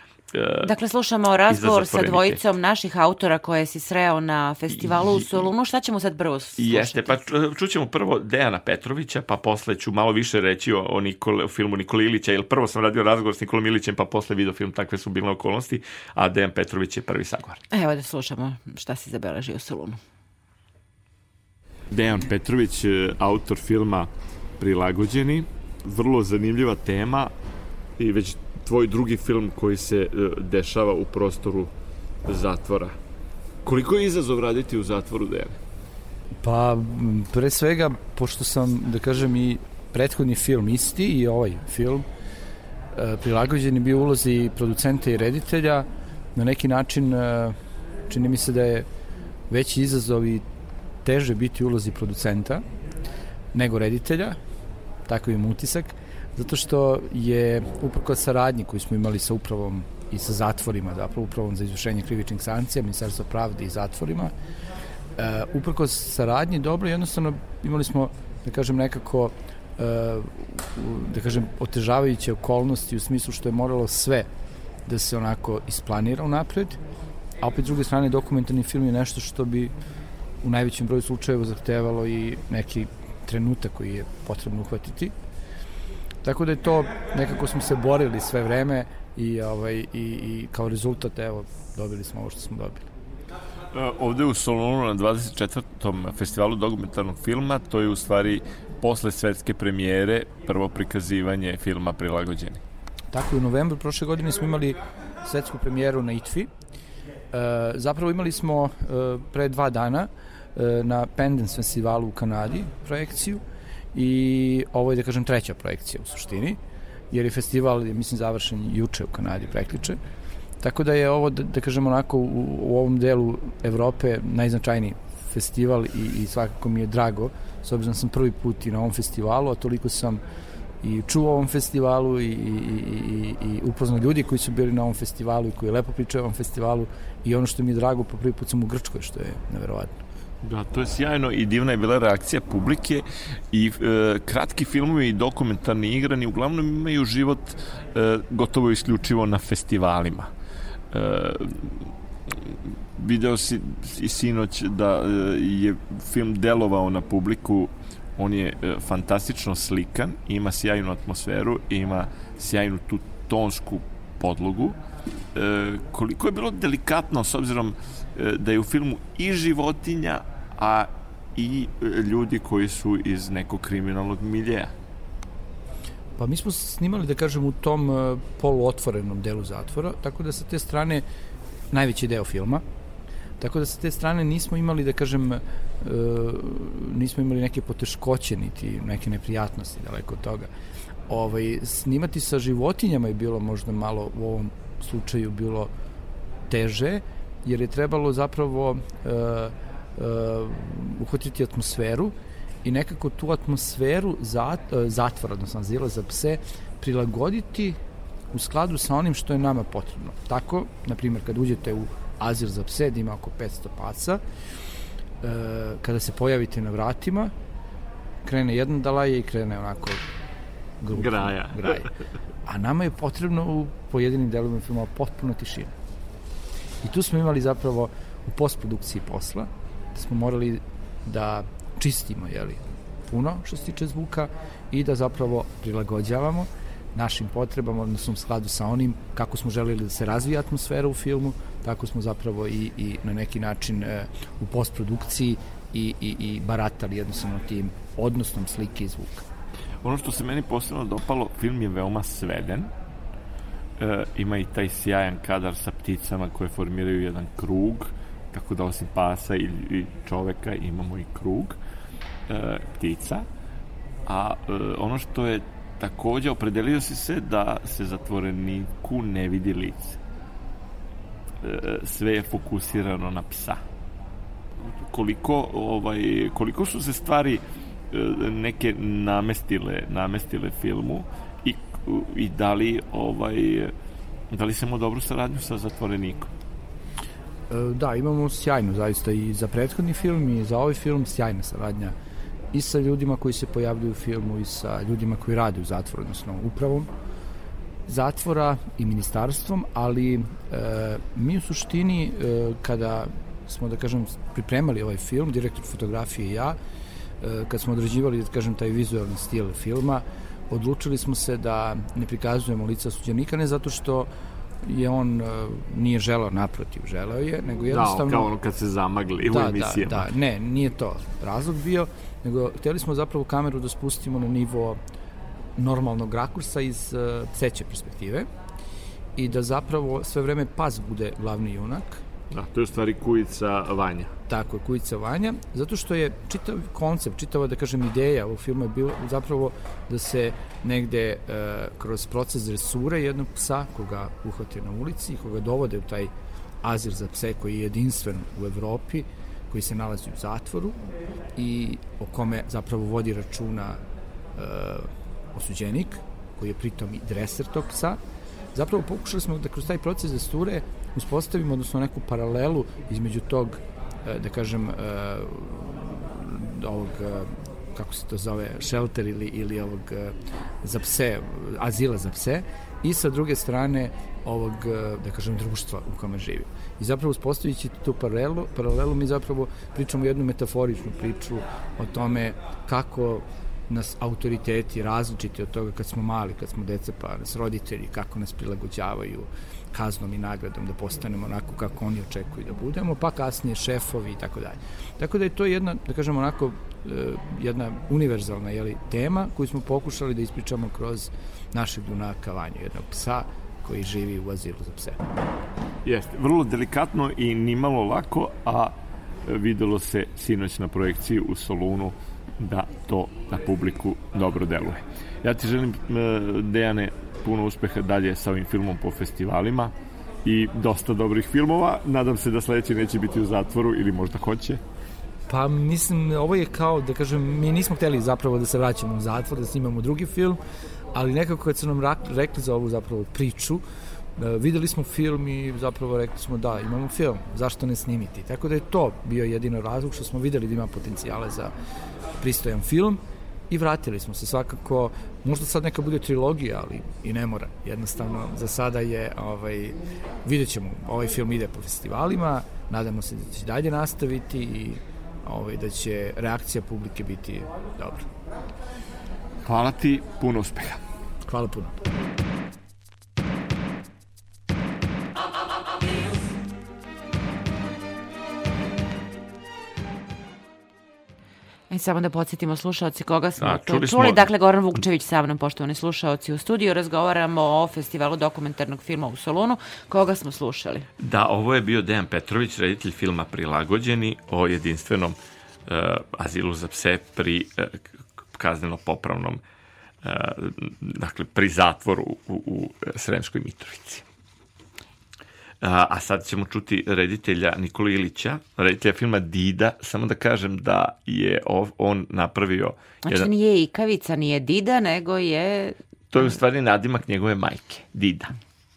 Dakle, slušamo razgovor sa dvojicom naših autora koje si sreo na festivalu u Solunu. Šta ćemo sad prvo slušati? Jeste, pa ču- čućemo prvo Dejana Petrovića, pa posle ću malo više reći o, o, Nikole, o filmu Nikole Ilića, jer prvo sam radio razgovor s Nikolom Ilićem, pa posle video film Takve su bilne okolnosti, a Dejan Petrović je prvi sagovornik. Evo da slušamo šta si zabeležio u Solunu. Dejan Petrović, e, autor filma Prilagođeni, vrlo zanimljiva tema i već tvoj drugi film koji se e, dešava u prostoru zatvora. Koliko je izazov raditi u zatvoru, Dejan? Pa, pre svega, pošto sam, da kažem, i prethodni film isti i ovaj film, e, prilagođen je bio ulozi producenta i reditelja, na neki način e, čini mi se da je veći izazov i teže biti ulozi producenta nego reditelja, tako imam utisak, zato što je uprko saradnji koju smo imali sa upravom i sa zatvorima, zapravo upravom za izvršenje krivičnih sankcija, Ministarstva pravde i zatvorima, uh, uprko saradnji dobro, jednostavno imali smo, da kažem, nekako uh, da kažem, otežavajuće okolnosti u smislu što je moralo sve da se onako isplanira unapred, a opet s druge strane dokumentarni film je nešto što bi u najvećem broju slučajeva zahtevalo i neki trenutak koji je potrebno uhvatiti. Tako da je to, nekako smo se borili sve vreme i, ovaj, i, i kao rezultat, evo, dobili smo ovo što smo dobili. E, Ovde u Solunu na 24. festivalu dokumentarnog filma, to je u stvari posle svetske premijere prvo prikazivanje filma Prilagođeni. Tako je, u novembru prošle godine smo imali svetsku premijeru na ITFI. E, zapravo imali smo e, pre dva dana e, na Pendens festivalu u Kanadi projekciju i ovo je, da kažem, treća projekcija u suštini, jer je festival, mislim, završen juče u Kanadi, prekliče. Tako da je ovo, da, da kažem, onako u, u ovom delu Evrope najznačajniji festival i, i svakako mi je drago, s obzirom da sam prvi put i na ovom festivalu, a toliko sam i čuo o ovom festivalu i, i, i, i upoznao ljudi koji su bili na ovom festivalu i koji lepo pričaju o ovom festivalu i ono što mi je drago, po prvi put sam u Grčkoj, što je neverovatno. Da, to je sjajno i divna je bila reakcija publike i e, kratki filmovi i dokumentarni igrani uglavnom imaju život e, gotovo isključivo na festivalima. E, video si i sinoć da e, je film delovao na publiku on je e, fantastično slikan, ima sjajnu atmosferu, ima sjajnu tu tonsku podlogu. E, koliko je bilo delikatno s obzirom e, da je u filmu i životinja, a i e, ljudi koji su iz nekog kriminalnog miljeja. Pa mi smo snimali, da kažem, u tom uh, poluotvorenom delu zatvora, tako da sa te strane najveći deo filma, tako da sa te strane nismo imali, da kažem, uh, nismo imali neke poteškoće, niti neke neprijatnosti daleko od toga. Ovaj, snimati sa životinjama je bilo možda malo u ovom slučaju bilo teže, jer je trebalo zapravo uh, uh, uhvatiti atmosferu i nekako tu atmosferu zat, uh, zatvora, odnosno azila za pse, prilagoditi u skladu sa onim što je nama potrebno. Tako, na primjer, kad uđete u azil za pse, da ima oko 500 paca, uh, kada se pojavite na vratima, krene jedan da laje i krene onako grupa. Graja. Graja. A nama je potrebno u pojedinim delovima filmova potpuno tišina. I tu smo imali zapravo u postprodukciji posla, da smo morali da čistimo, jeli, puno što se tiče zvuka i da zapravo prilagođavamo našim potrebama, odnosno u skladu sa onim kako smo želeli da se razvija atmosfera u filmu, tako smo zapravo i, i na neki način e, u postprodukciji i, i, i baratali jednostavno tim odnosnom slike i zvuka. Ono što se meni posebno dopalo, film je veoma sveden. E, ima i taj sjajan kadar sa pticama koje formiraju jedan krug, tako da osim pasa i, i čoveka imamo i krug e, ptica. A e, ono što je takođe opredelio si se da se zatvoreniku ne vidi lice. E, sve je fokusirano na psa. Koliko, ovaj, koliko su se stvari neke namestile, namestile filmu i, da li ovaj da li se imamo dobru saradnju sa zatvorenikom? E, Da, imamo sjajno zaista i za prethodni film i za ovaj film sjajna saradnja i sa ljudima koji se pojavljuju u filmu i sa ljudima koji rade u zatvoru, odnosno upravom zatvora i ministarstvom, ali e, mi u suštini e, kada smo, da kažem, pripremali ovaj film, direktor fotografije i ja, e, kad smo odrađivali, da kažem, taj vizualni stil filma, odlučili smo se da ne prikazujemo lica suđenika, ne zato što je on uh, nije želeo naprotiv, želeo je, nego jednostavno... Da, kao ono kad se zamagli da, u emisijama. Da, da, ne, nije to razlog bio, nego hteli smo zapravo kameru da spustimo na nivo normalnog rakursa iz uh, pseće perspektive i da zapravo sve vreme pas bude glavni junak. Da, to je u stvari kujica Vanja. Tako je, kujica Vanja, zato što je čitav koncept, čitava, da kažem, ideja ovog filma je bilo zapravo da se negde e, kroz proces dresure jednog psa koga uhvate na ulici, koga dovode u taj azir za pse koji je jedinstven u Evropi, koji se nalazi u zatvoru i o kome zapravo vodi računa e, osuđenik, koji je pritom i dreser tog psa, zapravo pokušali smo da kroz taj proces desture uspostavimo, odnosno neku paralelu između tog, e, da kažem, e, ovog e, kako se to zove, shelter ili, ili ovog za pse, azila za pse i sa druge strane ovog, da kažem, društva u kome živi. I zapravo uspostavit tu paralelu, paralelu mi zapravo pričamo jednu metaforičnu priču o tome kako nas autoriteti različiti od toga kad smo mali, kad smo deca, pa nas roditelji, kako nas prilagođavaju kaznom i nagradom da postanemo onako kako oni očekuju da budemo, pa kasnije šefovi i tako dalje. Tako da je to jedna, da kažemo onako, e, jedna univerzalna jeli, tema koju smo pokušali da ispričamo kroz našeg junaka Vanju, jednog psa koji živi u azilu za pse. Jeste, vrlo delikatno i nimalo lako, a videlo se sinoć na projekciji u Solunu da to na publiku dobro deluje. Ja ti želim, e, Dejane, puno uspeha dalje sa ovim filmom po festivalima i dosta dobrih filmova. Nadam se da sledeći neće biti u zatvoru ili možda hoće. Pa mislim, ovo je kao, da kažem, mi nismo hteli zapravo da se vraćamo u zatvor, da snimamo drugi film, ali nekako kad su nam rekli za ovu zapravo priču, E, videli smo film i zapravo rekli smo da, imamo film, zašto ne snimiti? Tako da je to bio jedino razlog što smo videli da ima potencijale za pristojan film i vratili smo se svakako, možda sad neka bude trilogija, ali i ne mora. Jednostavno, za sada je, ovaj, vidjet ćemo, ovaj film ide po festivalima, nadamo se da će dalje nastaviti i ovaj, da će reakcija publike biti dobra. Hvala ti, puno uspeha. Hvala puno. I samo da podsjetimo slušalci koga smo Da, čuli čuli. smo- Dakle, Goran Vukčević sa mnom, poštovani slušalci u studiju. Razgovaramo o festivalu dokumentarnog filma u Solunu. Koga smo slušali? Da, ovo je bio Dejan Petrović, reditelj filma Prilagođeni o jedinstvenom uh, azilu za pse pri uh, kazneno-popravnom uh, dakle, pri zatvoru u, u Sremskoj Mitrovici. A, sad ćemo čuti reditelja Nikola Ilića, reditelja filma Dida, samo da kažem da je ov, on napravio Znači, jedan, nije Ikavica, nije Dida, nego je... to je u stvari nadimak njegove majke, Dida.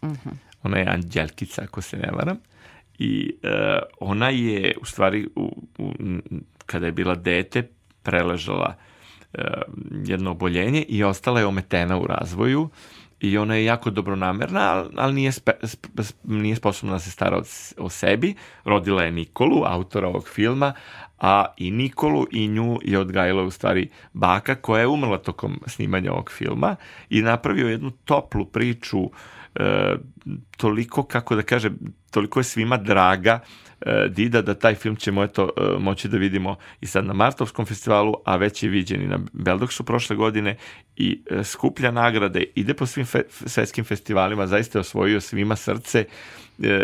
Mhm. Ona je Anđelkica, ako se ne varam. I e, ona je, u stvari, u, u, kada je bila dete, preležala e, jedno oboljenje i ostala je ometena u razvoju i ona je jako dobronamerna, ali, nije, spe, sp, nije sposobna da se stara o, o sebi. Rodila je Nikolu, autora ovog filma, a i Nikolu i nju je odgajala u stvari baka koja je umrla tokom snimanja ovog filma i napravio jednu toplu priču e, toliko, kako da kažem, toliko je svima draga Dida da taj film ćemo eto e, moći da vidimo i sad na Martovskom festivalu, a već je viđen i na Beldoksu prošle godine i e, skuplja nagrade, ide po svim fe, svetskim festivalima, zaista je osvojio svima srce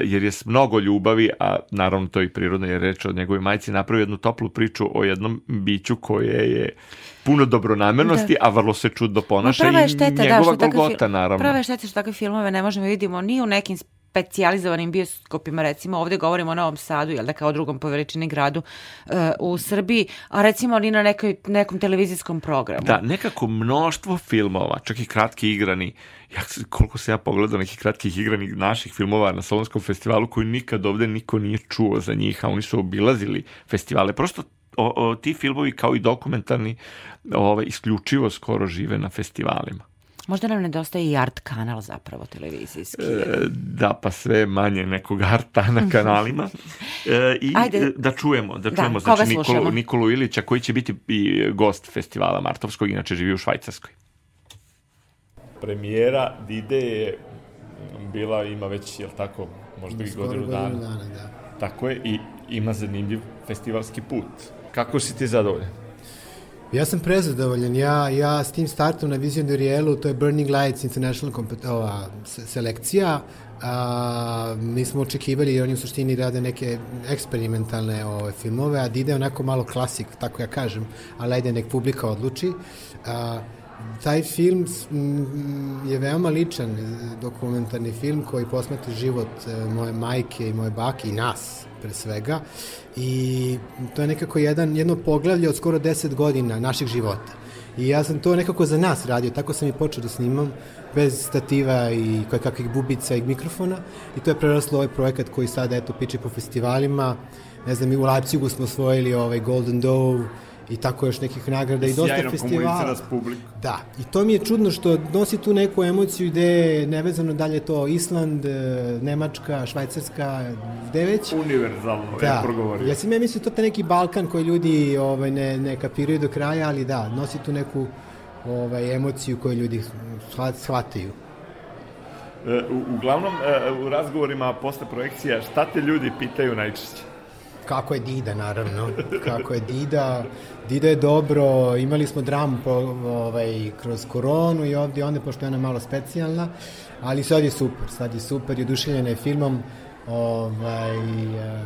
jer je s mnogo ljubavi, a naravno to je i prirodno je reč o njegovoj majci, napravio jednu toplu priču o jednom biću koje je puno dobronamernosti, Da. a vrlo se čudno ponaša i šteta, da, njegova golgota, fil- naravno. Prava je šteta što takve filmove ne možemo vidimo ni u nekim specijalizovanim bioskopima, recimo ovde govorimo o Novom Sadu, jel da kao drugom po veličini gradu uh, u Srbiji, a recimo ni na nekoj, nekom televizijskom programu. Da, nekako mnoštvo filmova, čak i kratki igrani, ja, koliko se ja pogledao nekih kratkih igranih naših filmova na Solonskom festivalu koji nikad ovde niko nije čuo za njih, a oni su obilazili festivale. Prosto o, o, ti filmovi kao i dokumentarni ovaj, isključivo skoro žive na festivalima. Možda nam nedostaje i art kanal zapravo televizijski. E, da, pa sve manje nekog arta na [LAUGHS] kanalima. E, I Ajde. da čujemo, da Da, čujemo koga znači, Nikolu? Nikolu Ilića koji će biti i gost festivala Martovskog, inače živi u Švajcarskoj. Premijera Dide je bila, ima već, jel tako, možda i godinu dana. dana, da. Tako je, i ima zanimljiv festivalski put. Kako si ti zadovoljan? Ja sam prezadovoljan. Ja, ja s tim startom na Vision Rielu, to je Burning Lights International ova, se- selekcija, a, mi smo očekivali, jer oni u suštini rade neke eksperimentalne ove, filmove, a Dide je onako malo klasik, tako ja kažem, ali ajde nek publika odluči. A, taj film je veoma ličan e, dokumentarni film koji posmatra život e, moje majke i moje bake i nas pre svega i to je nekako jedan, jedno poglavlje od skoro 10 godina naših života. I ja sam to nekako za nas radio, tako sam i počeo da snimam, bez stativa i koje kakvih bubica i mikrofona. I to je preraslo ovaj projekat koji sada, eto, piče po festivalima. Ne znam, i u Leipzigu smo osvojili ovaj Golden Dove i tako još nekih nagrada i dosta Sjajno festivala. Da, i to mi je čudno što nosi tu neku emociju gde je nevezano dalje je to Island, e, Nemačka, Švajcarska, gde već. Univerzalno Da, je progovorio. ja sam ja mislio to taj neki Balkan koji ljudi ovaj, ne, ne kapiraju do kraja, ali da, nosi tu neku ovaj, emociju koju ljudi shvat- shvataju. E, u, uglavnom, e, u razgovorima posle projekcija, šta te ljudi pitaju najčešće? Kako je Dida, naravno. Kako je Dida. Dida je dobro, imali smo dramu po, ovaj, kroz koronu i ovdje onda, pošto je ona malo specijalna, ali sad je super, sad je super i oduševljena je filmom. Ovaj, e,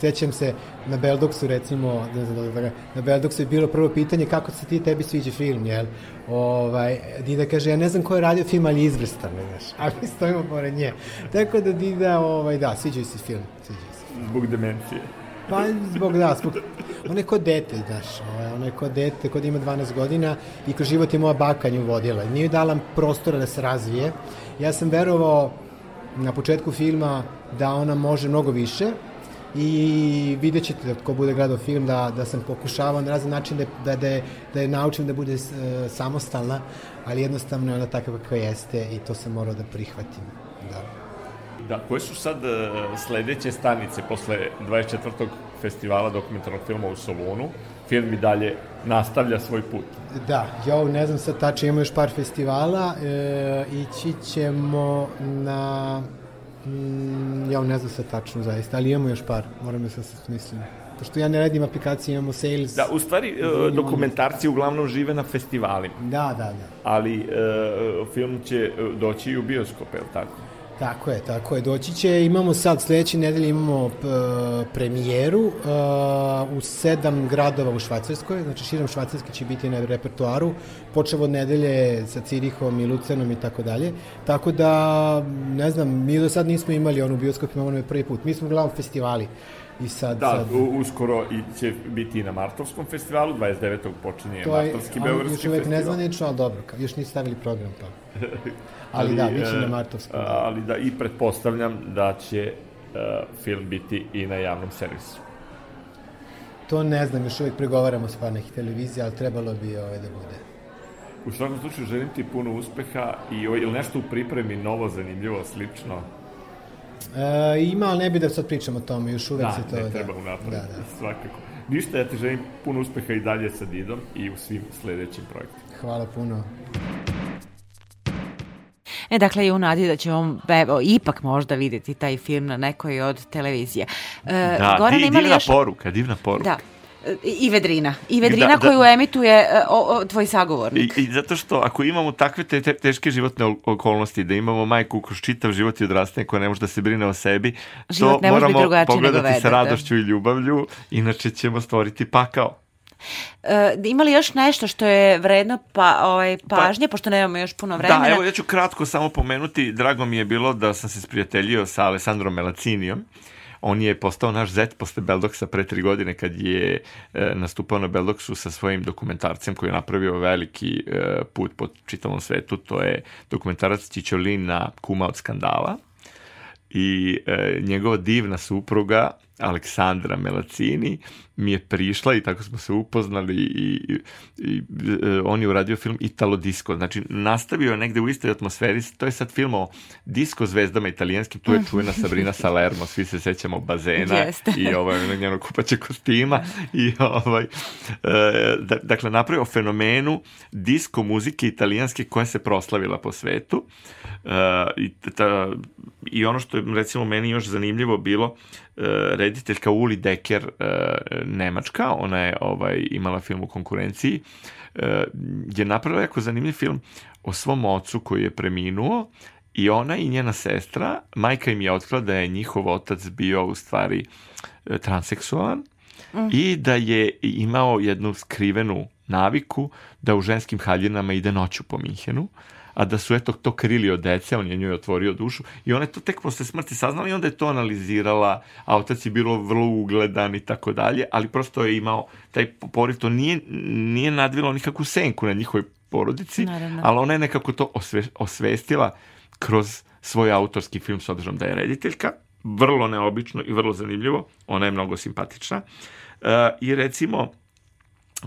Sjećam se na Beldoksu recimo, da da ga- na Beldoksu je bilo prvo pitanje kako se ti tebi sviđa film, jel? Ovaj, Dida kaže, ja ne znam ko je radio film, ali izvrstan, znaš, a mi stojimo pored nje. Tako da Dida, ovaj, da, sviđa se film, sviđa se. Zbog demencije. Pa, zbog da, zbog... Ona je kod dete, znaš, ovaj, ona je kod dete, kod ima 12 godina i kroz život je moja baka nju vodila. Nije dala prostora da se razvije. Ja sam verovao na početku filma da ona može mnogo više i vidjet ćete da ko bude gledao film da, da sam pokušavao na razne način da, da, da, je, da je naučim da bude e, samostalna, ali jednostavno je ona takva kakva jeste i to sam morao da prihvatim. Da. Da, koje su sad e, sledeće stanice posle 24. festivala dokumentarnog filma u Solunu? Film i dalje nastavlja svoj put. Da, ja ne znam sad tačno, imamo još par festivala, e, ići ćemo na, mm, ja ne znam sad tačno zaista, ali imamo još par, moram da se smislim. Pošto ja ne radim aplikacije, imamo sales. Da, u stvari, e, dokumentarci uglavnom žive na festivalima. Da, da, da. Ali e, film će e, doći i u bioskope, je li tako? Tako je, tako je. Doći će, imamo sad, sledeće nedelje imamo p, premijeru uh, u sedam gradova u Švajcarskoj, znači širom Švajcarske će biti na repertuaru, počeo od nedelje sa Cirihom i Lucenom i tako dalje. Tako da, ne znam, mi do sad nismo imali onu bioskop, imamo je prvi put. Mi smo uglavnom festivali. I sad, Da, sad, uskoro i će biti i na Martovskom festivalu, 29. počinje to je, Martovski Beogradski još uvek festival. nezvanično, ali dobro, još nisu stavili program pa. [LAUGHS] Ali da, bit će na Martovskom. Ali da, i pretpostavljam da će e, film biti i na javnom servisu. To ne znam, još uvek pregovaramo s par nekih televizija, ali trebalo bi ovaj da bude. U svakom slučaju želim ti puno uspeha i ili nešto u pripremi novo, zanimljivo, slično. E, ima, ali ne bi da sad pričam o tome, još uvek Da, se to... ne da. treba unapred, Da, da. svakako. Ništa, ja ti želim puno uspeha i dalje sa Didom i u svim sledećim projektima. Hvala puno. E, dakle, i u nadi da ćemo evo, ipak možda videti taj film na nekoj od televizija. E, Da, Goran, di, divna još... poruka, divna poruka. Da, E, i Vedrina. I Vedrina Da, da. koju emituje e, o, o, tvoj sagovornik. I, I zato što ako imamo takve te, te, teške životne ol- okolnosti, da imamo majku kroz čitav život i odrastanje koja ne može da se brine o sebi, Život to moramo pogledati sa da. radošću i ljubavlju, inače ćemo stvoriti pakao. E, ima li još nešto što je vredno pa, ovaj, pažnje, pošto nemamo još puno vremena? Da, evo ja ću kratko samo pomenuti, drago mi je bilo da sam se sprijateljio sa Alessandrom Melacinijom, On je postao naš zet posle Beldoksa pre tri godine kad je e, nastupao na Beldoksu sa svojim dokumentarcem koji je napravio veliki e, put po čitavom svetu. To je dokumentarac Čičolina Kuma od skandala i e, njegova divna supruga Aleksandra Melacini mi je prišla i tako smo se upoznali i, i, i e, on je uradio film Italo Disco. Znači, nastavio je negde u istoj atmosferi. To je sad film o disco zvezdama italijanskim. Tu je čuvena Sabrina Salermo, svi se sećamo bazena Jeste. i ovaj, njenog kupaće kostima. I, ovaj, e, da, dakle, napravio fenomenu disco muzike italijanske koja se proslavila po svetu. E, i, ta, I ono što je, recimo, meni još zanimljivo bilo, e, rediteljka Uli Decker, e, Nemačka, ona je ovaj, imala film u konkurenciji, e, je napravila jako zanimljiv film o svom ocu koji je preminuo i ona i njena sestra, majka im je otkrila da je njihov otac bio u stvari e, transseksualan Mm. i da je imao jednu skrivenu naviku da u ženskim haljinama ide noću po Minhenu a da su eto to krili od dece, on je njoj otvorio dušu i ona je to tek posle smrti saznala i onda je to analizirala, a otac je bilo vrlo ugledan i tako dalje, ali prosto je imao taj poriv, to nije, nije nadvilo nikakvu senku na njihovoj porodici, Naravno. ali ona je nekako to osve, osvestila kroz svoj autorski film s obzirom da je rediteljka, vrlo neobično i vrlo zanimljivo, ona je mnogo simpatična. Uh, I recimo,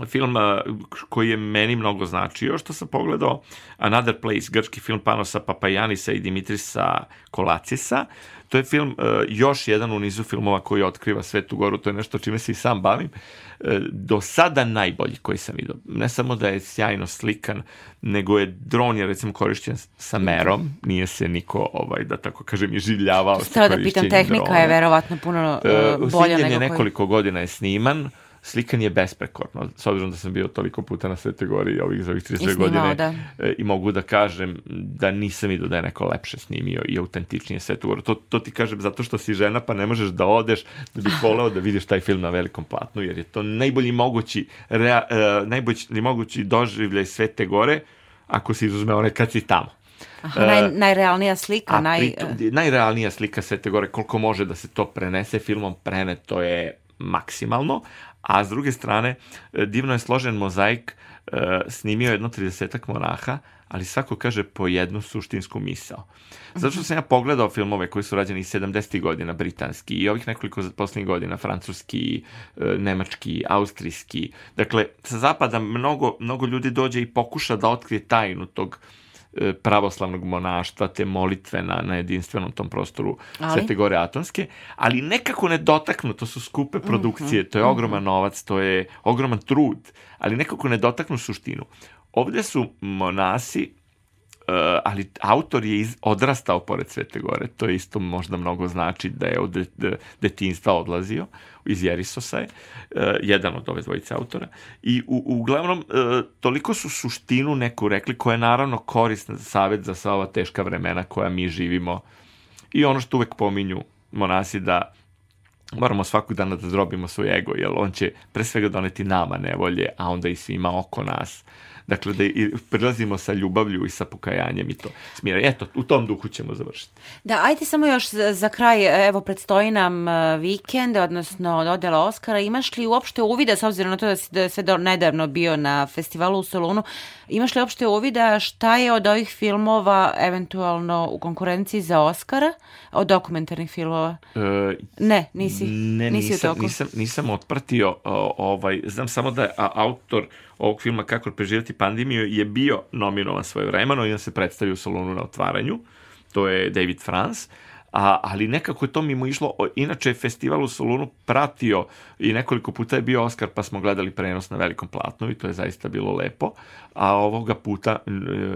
film koji je meni mnogo značio, što sam pogledao Another Place, grčki film Panosa Papajanisa i Dimitrisa Kolacisa. To je film, a, još jedan u nizu filmova koji otkriva Svetu Goru, to je nešto čime se i sam bavim. E, do sada najbolji koji sam vidio. Ne samo da je sjajno slikan, nego je dron je recimo korišćen sa merom, nije se niko, ovaj, da tako kažem, iživljavao sa Stara da pitam, tehnika drona. je verovatno puno E, uh, bolja nego je koji- nekoliko godina je sniman, slikan je besprekorno, s obzirom da sam bio toliko puta na Svete Gori ovih za ovih 32 snimao, godine da. e, i mogu da kažem da nisam vidio da je neko lepše snimio i autentičnije Svetu Goru. To, to ti kažem zato što si žena pa ne možeš da odeš da bih voleo da vidiš taj film na velikom platnu jer je to najbolji mogući, rea, e, najbolji mogući doživljaj Svete Gore ako se izuzme one kad si tamo. Aha, E, naj, najrealnija slika, A naj... pritom, najrealnija slika Svete Gore, koliko može da se to prenese filmom, preneto je maksimalno, a s druge strane, e, divno je složen mozaik, e, snimio je jedno 30 monaha, ali svako kaže po jednu suštinsku misao. Zato što sam ja pogledao filmove koji su rađeni iz 70. godina, britanski, i ovih nekoliko poslednjih godina, francuski, e, nemački, austrijski. Dakle, sa zapada mnogo, mnogo ljudi dođe i pokuša da otkrije tajnu tog e, pravoslavnog monaštva, te molitve na, na jedinstvenom tom prostoru Ali? Svete Gore Atonske, ali nekako ne dotaknu, to su skupe produkcije, to je mhm. ogroman novac, to je ogroman trud, ali nekako ne dotaknu suštinu. Ovde su monasi, ali autor je iz, odrastao pored Svete Gore, to isto možda mnogo znači da je od de, de, detinstva odlazio, iz Jerisosa je, uh, jedan od ove dvojice autora, i u, uglavnom uh, toliko su suštinu neku rekli, koja je naravno korisna savjet za sva ova teška vremena koja mi živimo. I ono što uvek pominju monasi da moramo svakog dana da zdrobimo svoj ego, jer on će pre svega doneti nama nevolje, a onda i svima oko nas. Dakle, da i prilazimo sa ljubavlju i sa pokajanjem i to smira. Eto, u tom duhu ćemo završiti. Da, ajde samo još za, za kraj, evo, predstoji nam uh, vikend, odnosno dodela Oscara. Imaš li uopšte uvida, s obzirom na to da si da sve do, nedavno bio na festivalu u Solunu, imaš li uopšte uvida šta je od ovih filmova eventualno u konkurenciji za Oscara, od dokumentarnih filmova? E, Ne, nisi, ne, nisi nisam, u toku. Nisam, nisam otpratio, ovaj, znam samo da je autor ovog filma Kako preživjeti pandemiju je bio nominovan svoje vremeno i on se predstavio u salonu na otvaranju. To je David Franz. A, ali nekako je to mimo išlo, inače je festival u Solunu pratio i nekoliko puta je bio Oscar pa smo gledali prenos na velikom platnu i to je zaista bilo lepo, a ovoga puta e,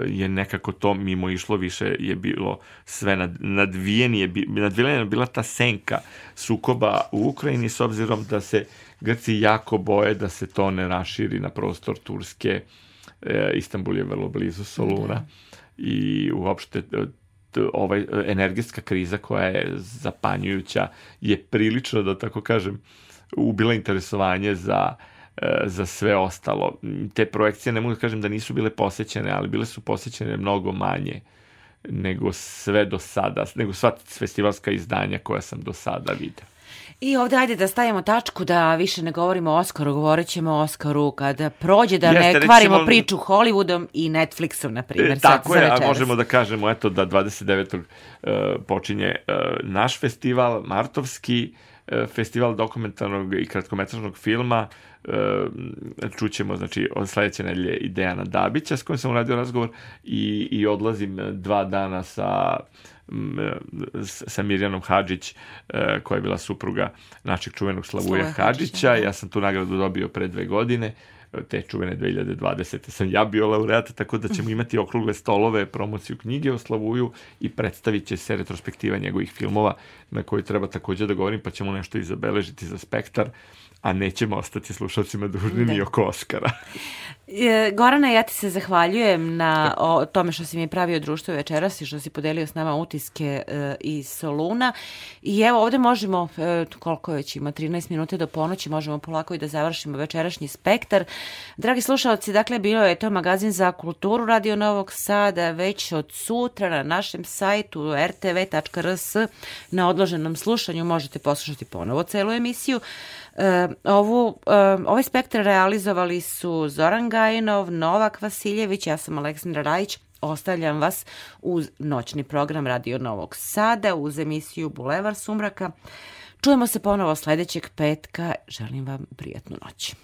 je nekako to mimo išlo, više je bilo sve nad, nadvijeni je, bi- nadvijena je bila ta senka sukoba u Ukrajini s obzirom da se Grci jako boje da se to ne raširi na prostor Turske, e, Istanbul je vrlo blizu Soluna i uopšte e, ovaj e, energetska kriza koja je zapanjujuća je prilično da tako kažem ubila interesovanje za e, za sve ostalo. Te projekcije ne mogu da kažem da nisu bile posećene, ali bile su posećene mnogo manje nego sve do sada, nego sva festivalska izdanja koja sam do sada video. I ovde ajde da stavimo tačku da više ne govorimo o Oskaru, govorit ćemo o Oskaru kada prođe, da Jeste, ne recimo- kvarimo priču Hollywoodom i Netflixom, na primjer, E, tako je, a možemo da kažemo eto da 29. Uh, počinje uh, naš festival, Martovski, e, festival dokumentarnog i kratkometražnog filma e, čućemo znači od sledeće nedelje i Dejana Dabića s kojim sam uradio razgovor i, i odlazim dva dana sa sa Mirjanom Hadžić, koja je bila supruga našeg čuvenog Slavuja Hadžića. Hadžića. Ja sam tu nagradu dobio pre dve godine te čuvene 2020. sam ja bio laureat, tako da ćemo imati okrugle stolove, promociju knjige o Slavuju i predstavit će se retrospektiva njegovih filmova na koju treba takođe da govorim, pa ćemo nešto i zabeležiti za spektar a nećemo ostati slušalcima dužni ni oko Oscara. [LAUGHS] E, Gorana, ja ti se zahvaljujem na o tome što si mi pravio društvo večeras i što si podelio s nama utiske e, iz Soluna. I evo ovde možemo, e, koliko već ima, 13 minuta do ponoći, možemo polako i da završimo večerašnji spektar. Dragi slušalci, dakle, bilo je to magazin za kulturu Radio Novog Sada već od sutra na našem sajtu rtv.rs na odloženom slušanju možete poslušati ponovo celu emisiju. E, ovu, e, ovaj spektar realizovali su Zoran Gajinov, Novak Vasiljević, ja sam Aleksandra Rajić, Ostavljam vas uz noćni program Radio Novog Sada, uz emisiju Bulevar Sumraka. Čujemo se ponovo sledećeg petka. Želim vam prijatnu noć.